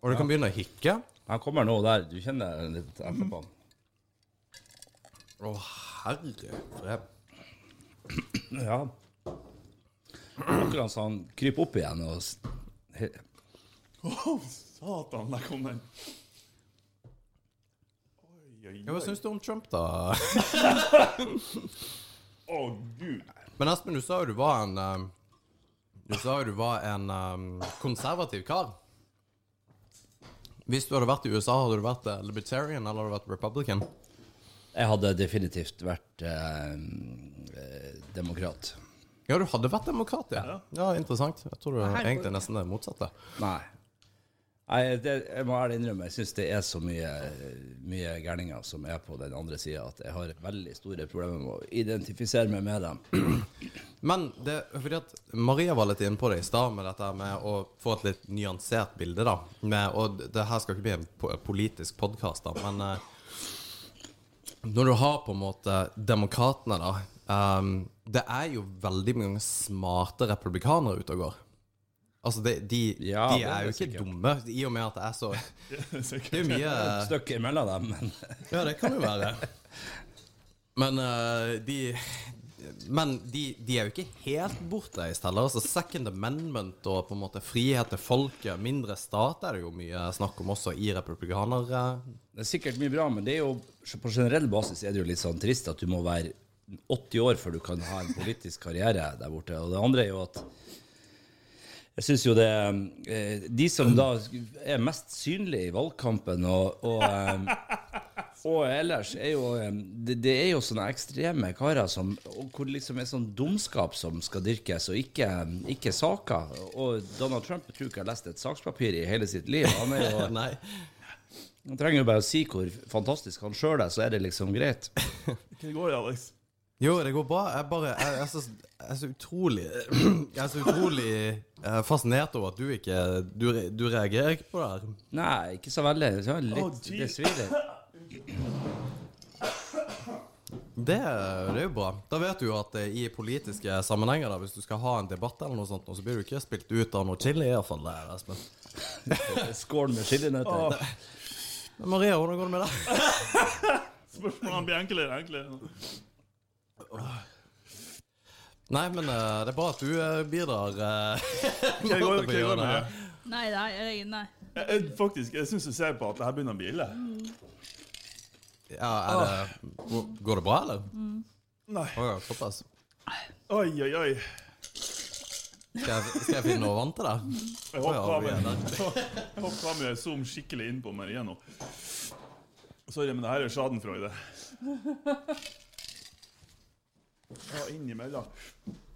Og du kan begynne å hikke. Han kommer nå der. Du kjenner litt etterpå. Å, herre fred. Ja. Akkurat så han kryper opp igjen og Å, oh, satan, der kom den. Oi, oi, oi. hva syns du om Trump, da? (laughs) Å, gud. Men Espen, du sa jo du var en um, Du sa jo du var en um, konservativ kar. Hvis du hadde vært i USA, hadde du vært eh, libertarian eller hadde du vært republican? Jeg hadde definitivt vært eh, demokrat. Ja, du hadde vært demokrat, ja. Ja. Ja, interessant. Jeg tror du egentlig nesten det motsatte. Nei. Nei, det, jeg må ærlig innrømme, jeg syns det er så mye, mye gærninger som er på den andre sida, at jeg har veldig store problemer med å identifisere meg med dem. (clears throat) Men det er fordi at Maria var litt inne på det i stad, med dette med å få et litt nyansert bilde, da. Med, og det her skal ikke bli en politisk podkast, da, men eh, når du har på en måte demokratene, da ehm, Det er jo veldig mange smarte republikanere ute og går. Altså, de, de, Ja, de er er jo ikke sikkert. dumme, i og med at det er så (laughs) Det er jo mye Et imellom dem, men (laughs) Ja, det kan jo være. Men uh, de Men de, de er jo ikke helt bortreist heller. Altså Second Amendment og på en måte frihet til folket, mindre stat, er det jo mye snakk om også i republikaner... eh. Det er sikkert mye bra, men det er jo, på generell basis er det jo litt sånn trist at du må være 80 år før du kan ha en politisk karriere der borte. Og det andre er jo at jeg syns jo det eh, De som da er mest synlige i valgkampen og, og, eh, og ellers, er jo eh, det, det er jo sånne ekstreme karer som og Hvor det liksom er sånn dumskap som skal dyrkes, og ikke, ikke saker. Og Donald Trump tror ikke har lest et sakspapir i hele sitt liv. Han er jo (laughs) Nei. han trenger jo bare å si hvor fantastisk han sjøl er, så er det liksom greit. Hvordan går det, Alex? Jo, det går bra. Jeg bare Jeg er så, jeg er så utrolig (clears throat) Jeg er så utrolig eh, fascinert over at du ikke Du, du reagerer ikke på det her. Nei, ikke så veldig. Så litt, oh, det det litt. Det, det er jo bra. Da vet du jo at eh, i politiske sammenhenger, da, hvis du skal ha en debatt eller noe sånt, så blir du ikke spilt ut av noe chili, iallfall. Espen. (laughs) Skål med chilinøtter. Oh. Maria, hvordan går det med deg? (laughs) Spørsmålene blir enklere og enklere. Nei, men uh, det er bra at du uh, bidrar. uh, Hva går, jeg går (laughs) med det? Nei, nei, jeg- nei. Jeg, jeg, faktisk, jeg syns du ser på at det her begynner å bli ille. Ja, er det, går- går det bra, eller? Nei. Oh, ja, såpass. Oi, oi, oi. Skal jeg, skal jeg finne noe vann til deg? Jeg håper er kameraet jeg zoom skikkelig inn på igjen nå. Sorry, men det her er schadenfreude. Ja, innimellom.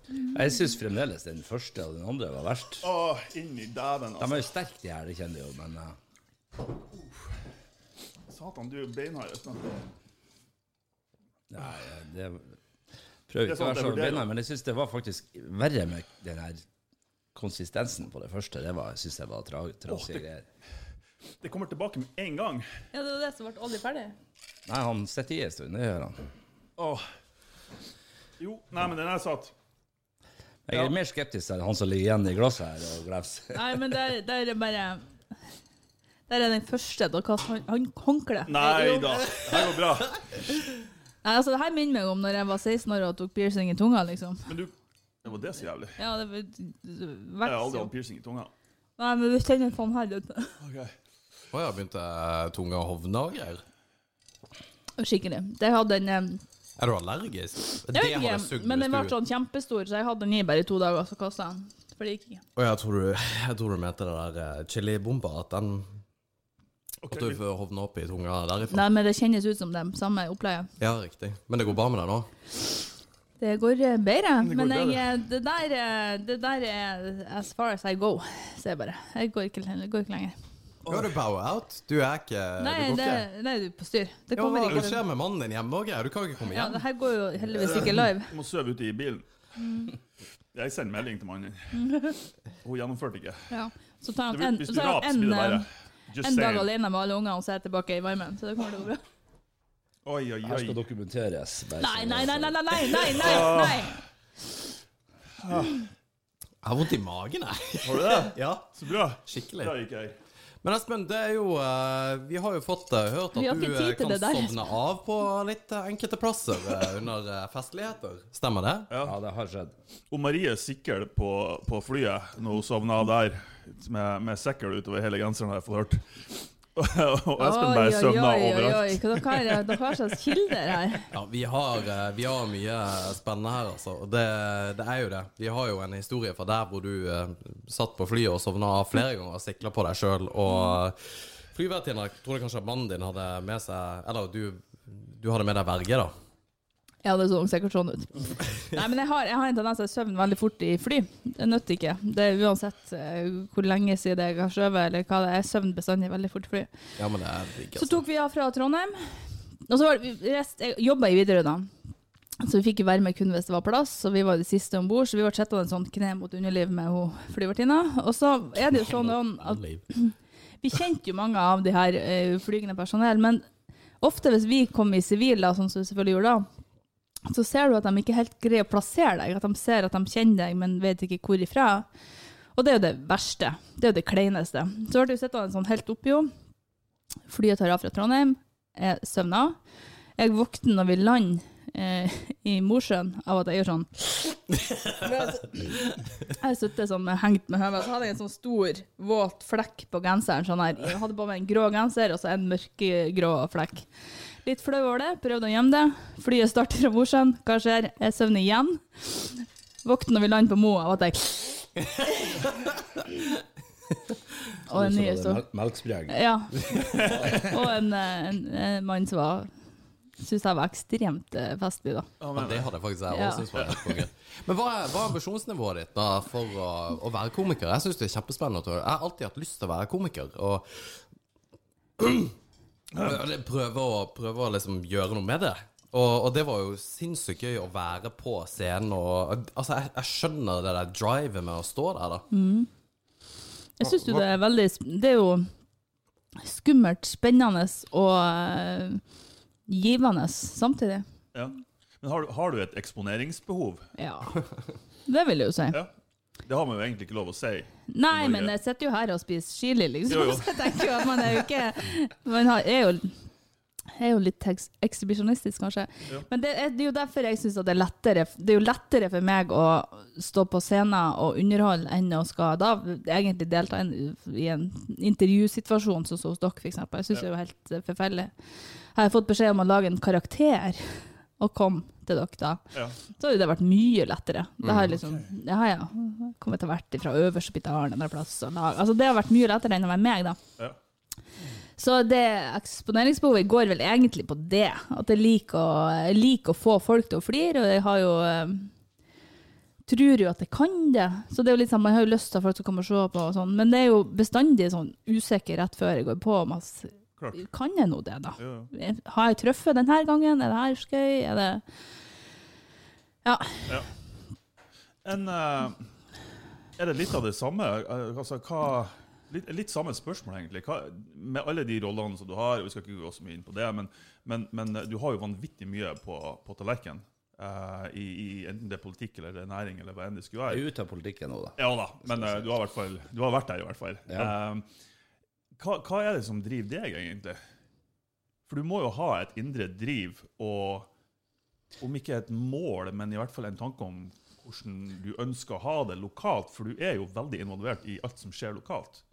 Jeg syns fremdeles den første og den andre var verst. Å, inni dæven, altså. De altså. er jo sterke, de her, det kjenner jeg jo, men uh. Satan, du er beinhard. Nei, det Det Prøver er ikke å være så beinhard, men jeg syns det var faktisk verre med den her konsistensen på det første, det var, synes jeg var tra trasige greier. Det kommer tilbake med en gang. Ja, det var det som ble aldri ferdig. Nei, han sitter i en stund, det gjør han. Åh. Jo, nei, men den er satt. Jeg Ja. er mer skeptisk til han som ligger igjen i glasset her og glefser. (laughs) Nei, men der, der er bare Der er den første. til å han, han håndkle. Nei Jo. da, det går bra. (laughs) Nei, altså, det her minner meg om når jeg var 16 år og tok piercing i tunga, liksom. Men du, det var det så jævlig. Ja, det, det, det Jeg har aldri hatt piercing i tunga. Nei, men du kjenner faen her ute. Å ja, begynte tunga å hovne og greier? Skikkelig. Det hadde en em, Er du allergisk? Jeg vet ikke, men den ble sånn kjempestor, så jeg hadde den i bare i to dager, så kasta den. For det gikk ikke. Og jeg tror du, jeg tror du mente det der eh, chilibomba, at den okay. At du får hovne opp i tunga derifra? Nei, men det kjennes ut som dem. Samme opplegget. Ja, riktig. Men det går bra med deg nå? Det går eh, bedre, Det går men jeg, bedre. eh, det, der, det der er as far as I go, sier jeg bare. Jeg går ikke, jeg går ikke lenger. Ja, du bow out? Du er ikke Nei, Du går det, ikke? du er på styr. Det Ja, kommer hva ikke skjer med mannen din hjemme òg? Du kan jo ikke komme Ja, hjem. det her går jo heldigvis ikke live. Du må sove ute i bilen. Mm. Jeg sender melding til mannen. Hun gjennomførte ikke. Ja. Så tar han en, Hvis så du tar raper, så han blir det bare eh, Just en dag saying. alene med alle ungene og så er jeg tilbake i varmen. Så det kommer til å gå bra. Oi, oi, Her skal oi. dokumenteres. bare Nei, nei, nei, nei, nei, nei, nei, nei, nei. Jeg har vondt i magen, jeg. Har du det? Ja, Så bra. skikkelig. Bra gikk jeg. Men Espen, det er jo eh, Vi har jo fått eh, hørt at du eh, kan der. sovne av på litt enkelte plasser under festligheter. Stemmer det? Ja, det har skjedd. Og Marie sikkel på, på flyet når hun sovna av der, med, med sekkel utover hele genseren, har jeg fått hørt. Og Espen bare søvna overalt. dere har dere har slags kilder her? (laughs) Ja, vi har, eh, vi har mye spennende her, altså. Det, det er jo det. Vi har jo en historie fra der hvor du eh, satt på flyet og sovna flere ganger og sikla på deg sjøl. Og flyvertinna trodde kanskje at mannen din hadde med seg Eller du, du hadde med deg verge, da. Ja, det så sikkert sånn ut. (laughs) Nei, men jeg har, jeg har en tendens til å søvne veldig fort i fly. Det nytter ikke. Det er Uansett uh, hvor lenge siden jeg har sovet, eller hva det er. søvn bestandig veldig fort i fly. Ja, men det er digg, Så altså. tok vi av fra Trondheim. Og så var det, jeg jobba i Widerøe da. Så vi fikk jo være med kun hvis det var plass, og vi var de siste om bord. Så vi ble sittende sånn kne mot underliv med hun flyvertinna. Og så er det jo sånn at (clears throat) vi kjente jo mange av de her uh, flygende personell, men ofte hvis vi kom i sivil, da, sånn som vi selvfølgelig gjorde da, så ser du at de ikke helt greier å plassere deg. At de ser at de kjenner deg, men vet ikke hvor ifra. Og det er jo det verste. Det er jo det kleineste. Så ble jo sittende sånn helt oppi henne. Flyet tar av fra Trondheim. Jeg søvner. Jeg våkner når vi lander eh, i Mosjøen av at jeg gjør sånn. (laughs) Jeg sitter sånn med hengt med høvet, så hadde jeg en sånn stor, våt flekk på genseren. Sånn her. Jeg hadde på meg en grå genser og så en mørkegrå flekk. Litt flau over det, prøvde å gjemme det. Flyet starter fra Mosjøen. Hva skjer? Jeg søvner igjen. Våkner når vi lander på Mo av at jeg (laughs) Og en ny Så Melkspreg. Ja. (laughs) Og en, eh, en, en mann som var Syns jeg var ekstremt eh, festlig, da. Ja, Ja, men, det hadde jeg faktisk jeg Ja. også syntes var helt konge. Men hva er, hva er ambisjonsnivået ditt da for å, å være komiker? Jeg syns det er kjempespennende. Jeg har alltid hatt lyst til å være komiker. Og og prøve å, prøve å liksom gjøre noe med det. Og, og det var jo sinnssykt gøy å være på scenen. Og, altså, jeg, jeg skjønner det der drivet med å stå der, da. Jeg syns jo det er veldig Det er jo skummelt, spennende og uh, givende samtidig. ja. men har, har du et eksponeringsbehov? Ja. Det vil jeg jo si. Ja. Det har man jo egentlig ikke lov å si. Nei, men jeg sitter jo her og spiser chili, liksom. Jo, jo. (laughs) Så jeg tenker jo at man er jo ikke Man er jo er jo litt ekshibisjonistisk, kanskje. Ja. Men det er, det er jo derfor jeg syns det er lettere Det er jo lettere for meg å stå på scenen og underholde enn å skal da egentlig delta i, i en intervjusituasjon, sånn som hos dere, f.eks. Jeg syns Ja. det er jo helt forferdelig. Jeg Har fått beskjed om å lage en karakter og komme til dere da, Ja. så hadde det vært mye lettere. Det har Mm. liksom, ja, ja. Kommet til å vært fra øverste pitalen en plass. Og lag. Altså, det har vært mye lettere enn å være meg, da. Ja. Så det eksponeringsbehovet går vel egentlig på det. At jeg liker å, jeg liker å få folk til å flire, og jeg har jo eh, Tror jo at jeg kan det. Så det er jo litt sånn, Man har jo lyst til at folk skal komme og se på, og sånn, men det er jo bestandig sånn usikker rett før jeg går på. om. Kan jeg nå det, da? Ja. Har jeg truffet denne gangen? Er det her skøy? Er det En, eh, er det litt av det samme? Eh, Altså, hva, litt, litt samme spørsmål, egentlig. Hva, med alle de rollene som du har, vi skal ikke gå så mye inn på det, men, men, men du har jo vanvittig mye på, på tallerkenen. Uh, i, i enten det er politikk eller det er næring eller hva enn det skulle Jeg være. er ute av politikken nå, da. Ja da, men uh, du, har hvert fall, du har vært der, i hvert fall. Ja. Uh, hva, hva er det som driver deg, egentlig? For du må jo ha et indre driv og om ikke et mål, men i hvert fall en tanke om hvordan du ønsker å ha det lokalt, for du er jo veldig involvert i alt som skjer lokalt.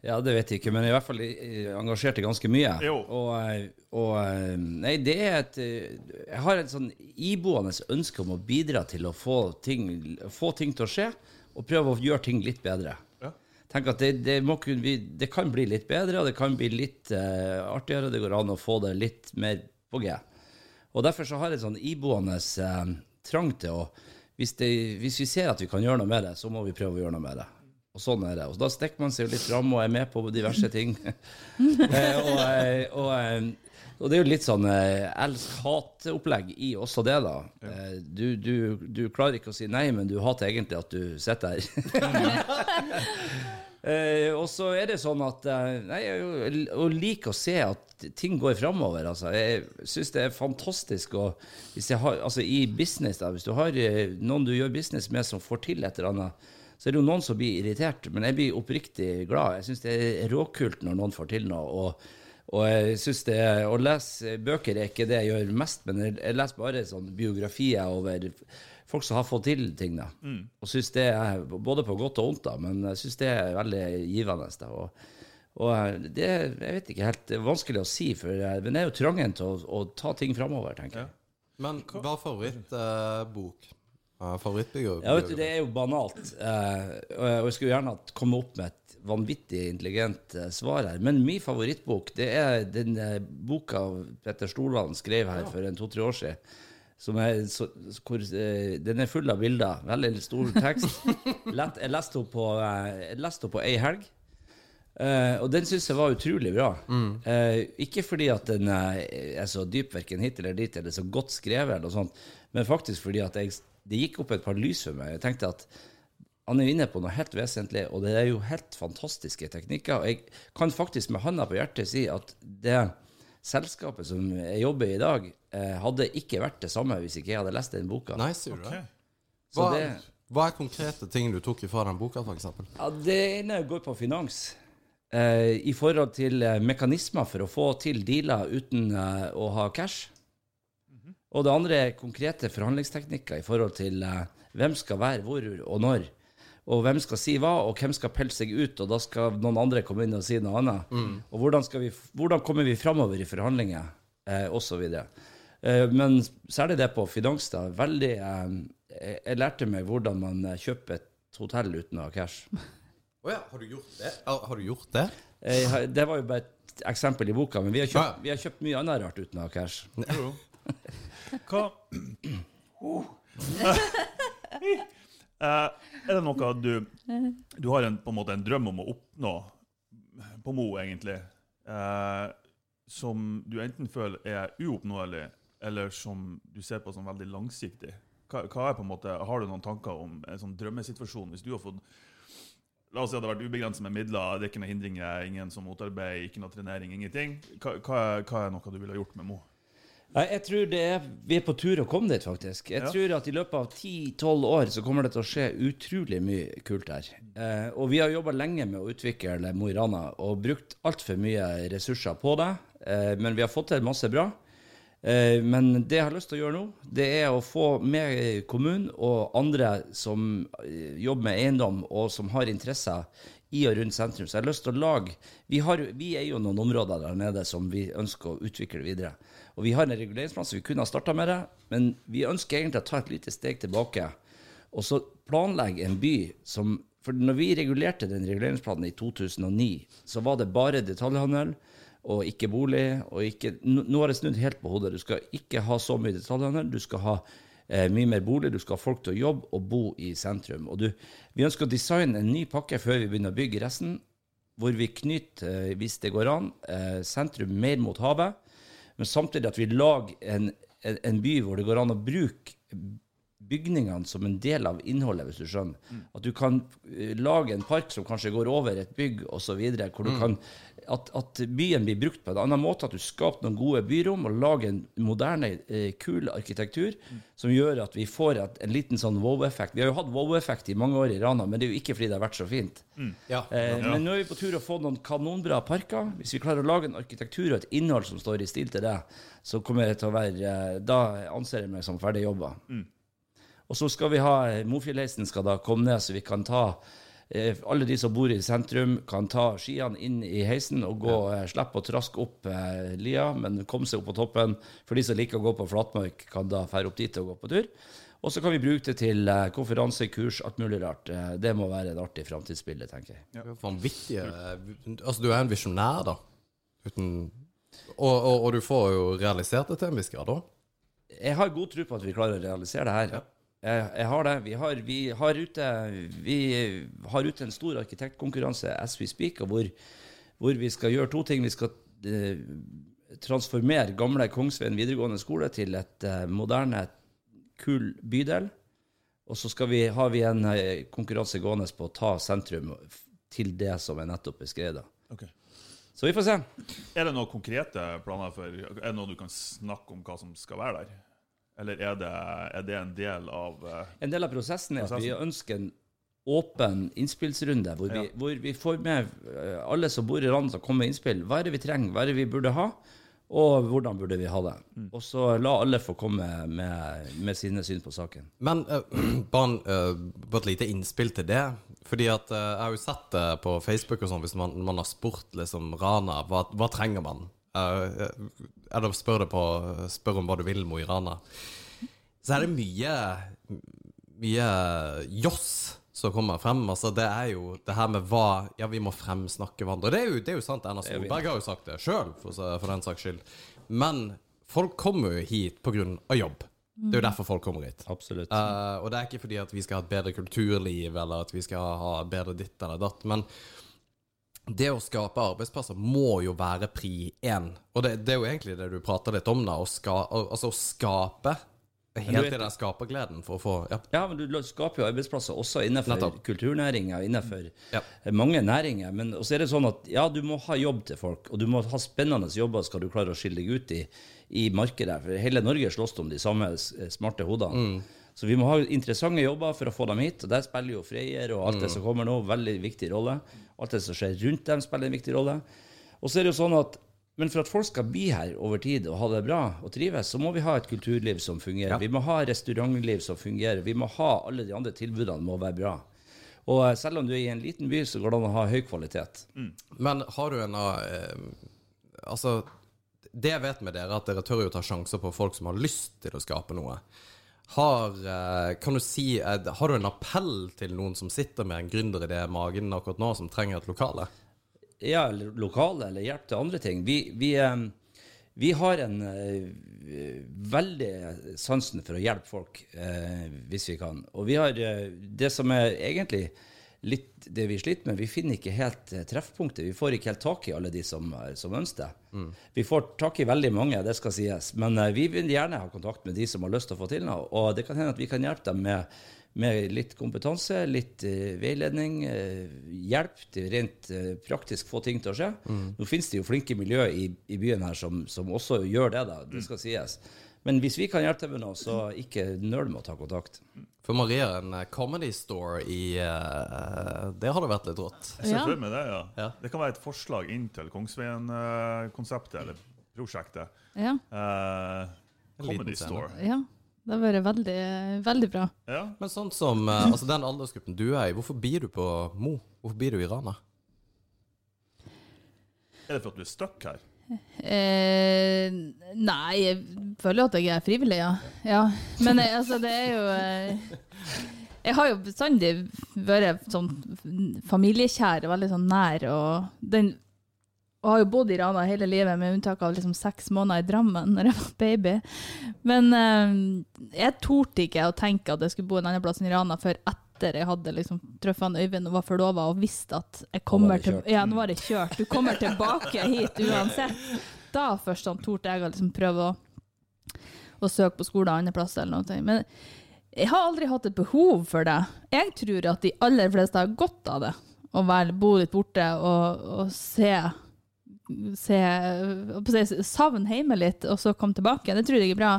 Ja, det vet jeg ikke, men i hvert fall engasjert i ganske mye. Jo. Og, eh, og eh, Nei, det er et eh, Jeg har et sånn iboende ønske om å bidra til å få ting, få ting til å skje, og prøve å gjøre ting litt bedre. Ja. Tenk at det, det, kunne, det kan bli litt bedre, og det kan bli litt uh, artigere. Det går an å få det litt mer på G. Og derfor så har jeg et sånn iboende eh, trang til å hvis, det, hvis vi ser at vi kan gjøre noe med det, så må vi prøve å gjøre noe med det. Og sånn er det. Og da stikker man seg jo litt fram og er med på diverse ting. (laughs) eh, og, eh, og, eh, og det er jo litt sånn eh, elsk-hat-opplegg i også det, da. Eh, du, du, du klarer ikke å si nei, men du hater egentlig at du sitter her. (laughs) (laughs) Eh, og så er det sånn at eh, Nei, jeg er liker å se at ting går framover. Altså. Jeg syns det er fantastisk å har, altså, I business, da, hvis du har eh, noen du gjør business med som får til et eller annet, så er det jo noen som blir irritert, men jeg blir oppriktig glad. Jeg syns det er råkult når noen får til noe. og og jeg synes det Å lese bøker er ikke det jeg gjør mest, men jeg leser bare sånn biografier over folk som har fått til ting. da. Og synes det er både på godt og vondt, da, men jeg syns det er veldig givende. da. Og, og det jeg vet ikke helt, det er vanskelig å si, for jeg- men det er jo trangen til å, å ta ting framover, tenker jeg. Men hva er favorittbok? Uh, Favorittbiografi? Ja, vet du, Det er jo banalt. Eh, og jeg- skulle gjerne komme opp med et vanvittig intelligent eh, svar her. Men min favorittbok det er den eh, boka Petter Stordalen skrev her for en to-tre år siden. Som er, så, hvor, uh, den er full av bilder. Veldig stor tekst. (laughs) Lett, jeg leste henne på, uh, på ei helg. Uh, og den syns jeg var utrolig bra. Eh, ikke fordi at den er så dyp verken hit eller dit, eller så godt skrevet, eller sånt, men faktisk fordi at jeg, det gikk opp et par lys for meg. Jeg tenkte at han er inne på noe helt vesentlig, og det er jo helt fantastiske teknikker. Og jeg kan faktisk med handa på hjertet si at det selskapet som jeg jobber i i dag, eh, hadde ikke vært det samme hvis ikke jeg hadde lest den boka. Nei, sier du det? Hva, det- hva er konkrete ting du tok ifra den boka, f.eks.? Ja, det ene går på finans. Eh, I forhold til eh, mekanismer for å få til dealer uten eh, å ha cash. Og det andre er konkrete forhandlingsteknikker i forhold til eh, hvem skal være hvor og når. Og hvem skal si hva, og hvem skal pelle seg ut, og da skal noen andre komme inn og si noe annet. Og hvordan, skal vi, hvordan kommer vi framover i forhandlinger, eh, osv. Eh, men særlig det på finans, da. Veldig eh, jeg, lærte meg hvordan man eh, kjøper et hotell uten å ha cash. Å ja, har du gjort det? Har, du gjort det? Eh, Det var jo bare et eksempel i boka, men vi har kjøpt, vi har kjøpt mye annet rart uten å ha cash. Hva (clears throat) Eh, (clears throat) Er det noe du Du har en, på en måte en drøm om å oppnå på Mo, egentlig, eh, som du enten føler er uoppnåelig, eller som du ser på som veldig langsiktig? Hva, hva er på en måte, Har du noen tanker om en sånn drømmesituasjon? Hvis du har fått La oss si at det har vært ubegrenset med midler, det er ikke noen hindringer, ingen som motarbeider, ikke noe trenering, ingenting. Hva, hva, er, hva er noe du ville gjort med Mo? Nei, jeg tror det er, vi er på tur å komme dit, faktisk. Jeg Ja. tror at i løpet av 10-12 år så kommer det til å skje utrolig mye kult her. Eh, og vi har jobba lenge med å utvikle Mo i Rana og brukt altfor mye ressurser på det. Eh, men vi har fått til masse bra. Eh, men det jeg har lyst til å gjøre nå, det er å få med kommunen og andre som eh, jobber med eiendom og som har interesser i og rundt sentrum. Så jeg har lyst til å lage Vi, har, vi er jo noen områder der nede som vi ønsker å utvikle videre. Og vi har en reguleringsplan, så vi kunne ha starta med det, men vi ønsker egentlig å ta et lite steg tilbake og så planlegge en by som For når vi regulerte den reguleringsplanen i 2009, så var det bare detaljhandel og ikke bolig. og ikke, Nå har det snudd helt på hodet. Du skal ikke ha så mye detaljhandel. Du skal ha eh, mye mer bolig. Du skal ha folk til å jobbe og bo i sentrum. Og du, vi ønsker å designe en ny pakke før vi begynner å bygge resten, hvor vi knytter, eh, hvis det går an, eh, sentrum mer mot havet, men samtidig at vi lager en, en, en by hvor det går an å bruke bygningene som en del av innholdet, hvis du skjønner. At du kan eh, lage en park som kanskje går over et bygg osv., kan at, at byen blir brukt på en annen måte, at du skaper noen gode byrom og lager en moderne, eh, kul arkitektur som gjør at vi får et, en liten sånn wow-effekt. Vi har jo hatt wow-effekt i mange år i Rana, men det er jo ikke fordi det har vært så fint. Ja. Eh, Men nå er vi på tur å få noen kanonbra parker. Hvis vi klarer å lage en arkitektur og et innhold som står i stil til det, så kommer det til å være eh, Da anser jeg meg som ferdig jobba. Og så skal vi ha eh, Mofjellheisen skal da komme ned, så vi kan ta eh, alle de som bor i sentrum, kan ta skiene inn i heisen og gå, ja. slippe å traske opp eh, lia, men komme seg opp på toppen. For de som liker å gå på flatmark, kan da fære opp dit og gå på tur. Og så kan vi bruke det til eh, konferanse, kurs, alt mulig rart. Eh, det må være et artig framtidsbilde, tenker jeg. Det jo Vanvittige Altså, du er en visjonær, da. Uten og, og, og du får jo realisert det til en viss grad, da. Jeg har god tro på at vi klarer å realisere det her. Jeg, jeg har det. Vi har, vi, har ute, vi har ute en stor arkitektkonkurranse as we speak, hvor, hvor vi skal gjøre to ting. Vi skal eh, transformere gamle Kongsveien videregående skole til et eh, moderne, kul bydel. Og så skal vi, har vi en eh, konkurranse gående på å ta sentrum til det som er nettopp beskrevet. Okay. Så vi får se. Er det noen konkrete planer for Er det noe du kan snakke om hva som skal være der? Eller er det, er det en del av uh, En del av prosessen er at vi ønsker en åpen innspillsrunde, hvor, vi, Ja. hvor vi får med eh, alle som bor i landet som kommer med innspill. Hva er det vi trenger, hva er det vi burde ha, og hvordan burde vi ha det? Mm. Og så la alle få komme med, med sine syn på saken. Men uh, bare, bare et lite innspill til det. Fordi at uh, jeg har jo sett det på Facebook og sånn, hvis man, man har spurt liksom Rana, hva, hva trenger man? Eh, eller spør, på, spør om hva du vil, Mo i Rana. Så er det mye Mye joss som kommer frem. Altså, det er jo det her med hva Ja, vi må fremsnakke hverandre. Det er jo, det er jo sant. Erna Solberg har jo sagt det sjøl, for, for den saks skyld. Men folk kommer jo hit av jobb. Det er jo derfor folk kommer hit. Absolutt. Uh, og det er ikke fordi at vi skal ha et bedre kulturliv, eller at vi skal ha bedre ditt eller datt, men det å skape arbeidsplasser må jo være pri én. Og det, det er jo egentlig det du prater litt om, da. Å, ska, altså å skape helt i den skapergleden for å få ja. Ja, men du skaper jo arbeidsplasser også innenfor Nettopp. kulturnæringa, innenfor Ja. mange næringer. Men også er det sånn at ja, du må ha jobb til folk, og du må ha spennende jobber skal du klare å skille deg ut i, i markedet. For hele Norge slåss om de samme smarte hodene. Så vi må ha interessante jobber for å få dem hit, og der spiller jo Freyr og alt det som kommer nå, veldig viktig rolle. Alt det som skjer rundt dem, spiller en viktig rolle. Og så er det jo sånn at men for at folk skal bli her over tid og ha det bra og trives, så må vi ha et kulturliv som fungerer. Vi må ha restaurantliv som fungerer. Vi må ha alle de andre tilbudene må være bra. Og eh, selv om du er i en liten by, så går det an å ha høy kvalitet. Men har du en eh, Altså, det jeg vet med dere, er at dere tør jo ta sjanser på folk som har lyst til å skape noe. Har, eh, kan du si, har du en appell til noen som sitter med en gründeridé i magen akkurat nå, som trenger et lokale? Ja, lokale, eller hjelp til andre ting. Vi, vi, vi har en eh, veldig sansen for å hjelpe folk, eh, hvis vi kan. Og vi har det som er egentlig litt det vi sliter med, vi finner ikke helt eh, treffpunktet. Vi får ikke helt tak i alle de som, eh, som ønsker det. Vi får tak i veldig mange, det skal sies. Men eh, vi vil gjerne ha kontakt med de som har lyst til å få til noe. Og det kan hende at vi kan hjelpe dem med, med litt kompetanse, litt uh, veiledning, uh, hjelp til rent uh, praktisk få ting til å skje. Nå finnes det jo flinke miljø i, i byen her som, som også gjør det, da. Det skal sies. Men hvis vi kan hjelpe til med noe, så ikke nøl med å ta kontakt. For Maria, en eh, comedy store i uh, Det hadde vært litt rått. Jeg ser Ja. for meg det, ja. Ja. Det kan være et forslag inn til Kongsveien-konseptet, eller prosjektet. Ja, Uh, Comedy. Store. ja. Det har vært veldig, veldig bra. Ja. Men sånn som uh, altså den aldersgruppen du er i, hvorfor blir du på Mo? Hvorfor blir du i Rana? Er det for at du er stuck her? Eh, nei, jeg føler jo at jeg er frivillig, ja. ja. Men eh, altså, det er jo eh, Jeg har jo bestandig vært sånn familiekjær veldig sånn nær. Og, den, og har jo bodd i Rana hele livet, med unntak av liksom seks måneder i Drammen når jeg var baby. Men eh, jeg torde ikke å tenke at jeg skulle bo en annen plass enn Rana før etter jeg hadde liksom truffet Øyvind og var forlova og visste at jeg kommer til. Ja, nå var jeg kjørt. Du kommer tilbake hit uansett. Da først sånn, torde jeg å liksom prøve å, å søke på skole andre plasser eller noe. Men Jeg har aldri hatt et behov for det. Jeg tror at de aller fleste har godt av det. Å være, bo litt borte og, og se, se Savne hjemme litt, og så komme tilbake. Det tror jeg er bra.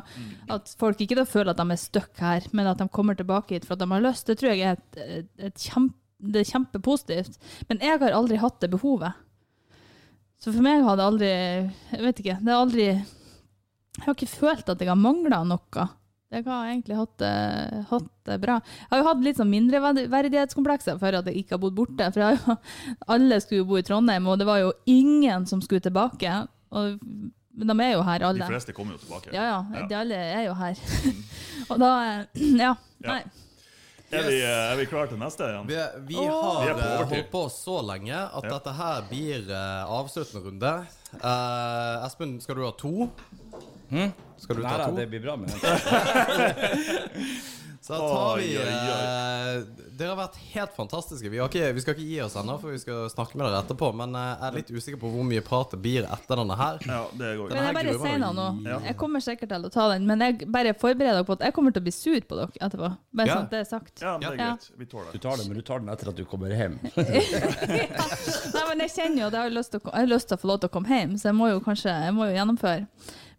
At folk ikke da føler at de er stuck her, men at de kommer tilbake hit for at de har lyst. Det tror jeg er, et, et, kjempe, det er kjempepositivt. Men jeg har aldri hatt det behovet. Så for meg har det aldri Jeg vet ikke. Det har aldri Jeg har ikke følt at jeg har mangla noe. Jeg har egentlig hatt det, hatt det bra. Jeg har jo hatt litt sånn mindreverdighetskomplekser for at jeg ikke har bodd borte. For jeg jo, alle skulle jo bo i Trondheim, og det var jo ingen som skulle tilbake. Og, men de er jo her, alle. De fleste kommer jo tilbake. Ja, ja. Ja. De alle er jo her. (laughs) og da eh, (clears throat) Ja. Nei. Er, vi, er vi klare til neste igjen? Vi, vi har Vi på eh, holdt på så lenge at Ja. dette her blir uh, avsluttende runde. Uh, Espen, skal du ha to? Skal du Nei ta to? det blir bra med den. (laughs) Så da tar vi Oi, oi, oi. eh, Dere har vært helt fantastiske. Vi, har ikke, vi skal ikke gi oss ennå, for vi skal snakke med dere etterpå. Men eh, jeg er litt usikker på hvor mye prat det blir etter denne her. Ja, det går Men jeg bare sier noe nå. Ja. Jeg kommer sikkert til å ta den, men jeg bare forbereder dere på at jeg kommer til å bli sur på dere etterpå. Bare Ja. sånn at det er sagt. Ja, men det er Ja. greit. Vi tåler Du tar den, men du tar den etter at du kommer hjem. (laughs) Nei, men jeg kjenner jo at jeg har lyst til å, jeg har lyst til å få lov til å komme hjem, så jeg må jo kanskje jeg må jo gjennomføre.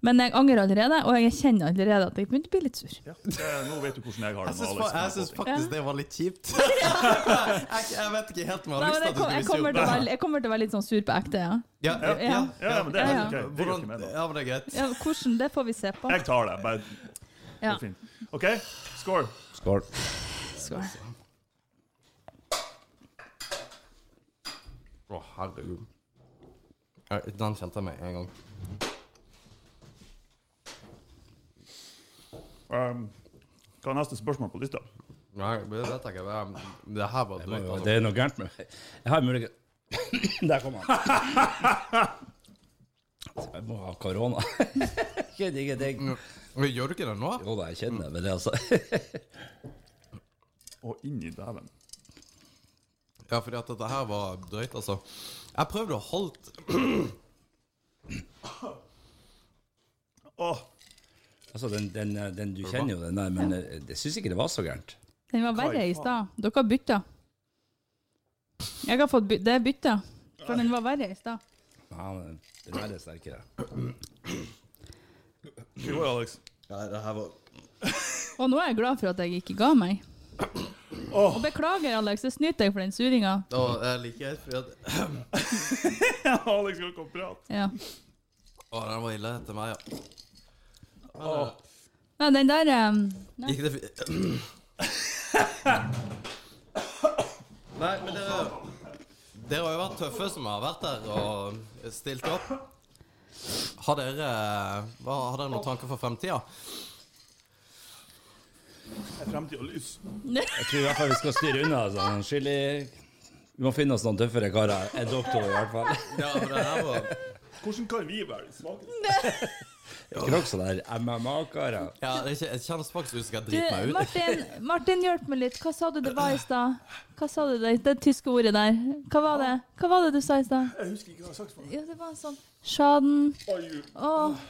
Men jeg angrer allerede, og jeg kjenner allerede at jeg begynte å bli litt sur. Ja, nå vet du hvordan jeg har det. Syns, Alex jeg syns faktisk det var litt kjipt. (laughs) (laughs) jeg, jeg vet ikke helt om jeg har lyst til at du kommer sur. til å være, jeg kommer til å være litt sånn sur på ekte, ja. Ja, ja, ja, Ja, men det er helt ja. Det gjør ikke meg, da. ja, men det er greit. ja hvordan, det får vi se på. Jeg tar det. Bare det Ja. er fint. OK, score. Skål. Skål. Å, herregud. Den kjente jeg med en gang. Um, hva er neste spørsmål på lista? Nei, det vet jeg ikke. Det, det her var Det, drøyt. Altså. det er noe gærent med Jeg har mulighet (coughs) Der kom han. Jeg må ha korona. (laughs) Kjenner ingenting. Men Gjør du ikke det nå? Jo da, jeg kjenner det, men det altså (laughs) Å, inni dæven. Ja, fordi at dette her var drøyt, altså. Jeg prøvde å holde (coughs) (coughs) Åh, Altså, den, den, den, Du kjenner jo den der, men jeg, jeg syns ikke det var så gærent. Den var verre i stad. Dere har bytta. Jeg har fått by Det er bytta. For den var verre i stad. Ja, men den er er sterkere. Jo, Alex? Nei, det her var Og nå er jeg glad for at jeg ikke ga meg. Åh. Og beklager, Alex, det snyter jeg for den suringa. Oh, jeg liker helt fordi at (laughs) Alex skal ikke prate. Ja. Å, den var ille etter meg, ja. Åh. ja, den der um, Nei. Gikk det fint? (coughs) Nei, men dere Dere har jo vært tøffe som har vært der og stilt opp. Har dere, hva, har dere noen tanker for fremtida? Er fremtid og lys? (laughs) Jeg tror i hvert fall vi skal styre unna sånn chili Vi må finne oss noen tøffere karer. En doktor, i hvert fall. Ja, for det her var Hvordan kan vi være svake? (laughs) Ikke nok sånn der MMA-karer? Ja, det er ikke, jeg kjenner faktisk ut som jeg skal drite meg ut. Martin, (laughs) Martin, hjelp meg litt. Hva sa du det var i stad? Hva sa du det, det tyske ordet der? Hva var det Hva var det du sa i stad? Jeg husker ikke hva jeg sa. Ja, det var sånn Schaden. Åh,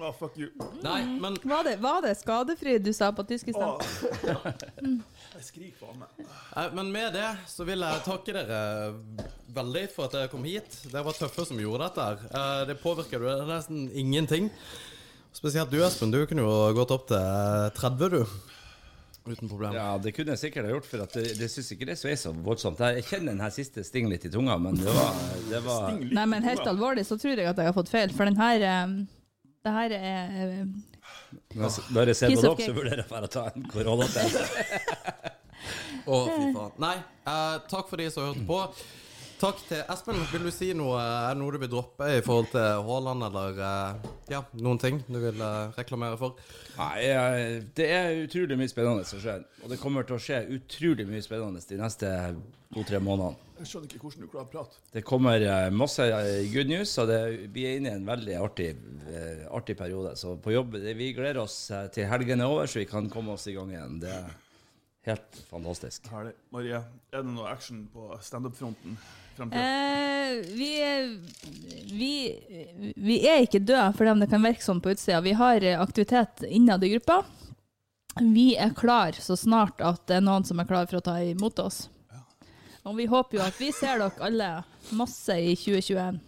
Ah, fuck you. Nei, men var det, var det skadefri du sa på tysk i stad? Åh. Jeg skriker faen meg. Men med det så vil jeg takke dere veldig for at dere kom hit. Dere var tøffe som gjorde dette. her. Eh, Det påvirker du nesten ingenting. Spesielt du, Espen. Du kunne jo gått opp til 30, du. Uten problem. Ja, det kunne jeg sikkert ha gjort, for at det, det syns ikke det er så voldsomt. Jeg kjenner den her siste sting litt i tunga, men det var, det var Nei, men helt alvorlig så tror jeg at jeg har fått feil, for den her um, Det her er eh, Når jeg ser på dere, så vurderer jeg bare å ta en koronatest. (laughs) Å, fy faen. Nei, eh, takk for de som hørte på. Takk til Espen. Vil du si noe Er det noe du vil droppe i forhold til Haaland, eller eh, ja, noen ting du vil eh, reklamere for? Nei, jeg- det er utrolig mye spennende som skjer. Og det kommer til å skje utrolig mye spennende de neste to-tre månedene. Jeg skjønner ikke hvordan du klarer å prate. Det kommer eh, masse eh, good news, og det, vi er inne i en veldig artig, eh, artig periode. Så på jobb det, Vi gleder oss eh, til helgen er over, så vi kan komme oss i gang igjen. Det er helt fantastisk. Herlig. Marie, er det noe action på standup-fronten? Eh, vi, vi, vi er ikke døde, for om det kan virke sånn på utsida. Vi har eh, aktivitet innad i gruppa. vi er klar så snart at det er noen som er klar for å ta imot oss. Og vi håper jo at vi ser dere alle masse i 2021.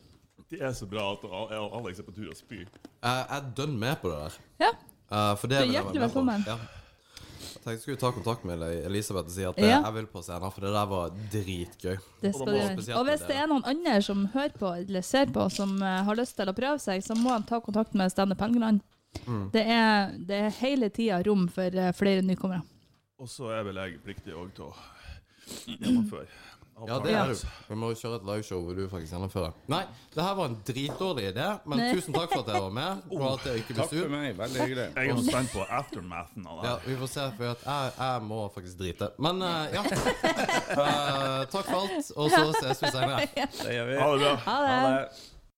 Det er så bra at jeg og Alex er på tur å spy. Jeg er dønn med på det der. Ja. Uh, for det Du er hjertelig velkommen. Ja. Tenkte jeg skulle ta kontakt med Elisabeth og si at Ja. eh, jeg vil på scenen, for det der var dritgøy. Det skal du gjøre. Og hvis det er noen andre som hører på eller ser på, som eh, har lyst til å prøve seg, så må han ta kontakt med Standup Helgeland. Mm. Det, er, det er hele tida rom for eh, flere nykommere. Og så er vel jeg pliktig òg til å (clears throat) gjennomføre. Ja, det er du. Vi må jo kjøre et liveshow hvor du faktisk gjennomfører. Nei, det her var en dritdårlig idé, men Nei. tusen takk for at jeg var med. (laughs) Og at jeg ikke ble Takk for meg. Veldig hyggelig. Jeg er spent på aftermathen av det. Ja, vi får se, for at jeg, jeg må faktisk drite. Men uh, ja. Uh, (laughs) takk for alt, og så ses vi senere. Det gjør vi. Ha det bra. Ha det. Ha det.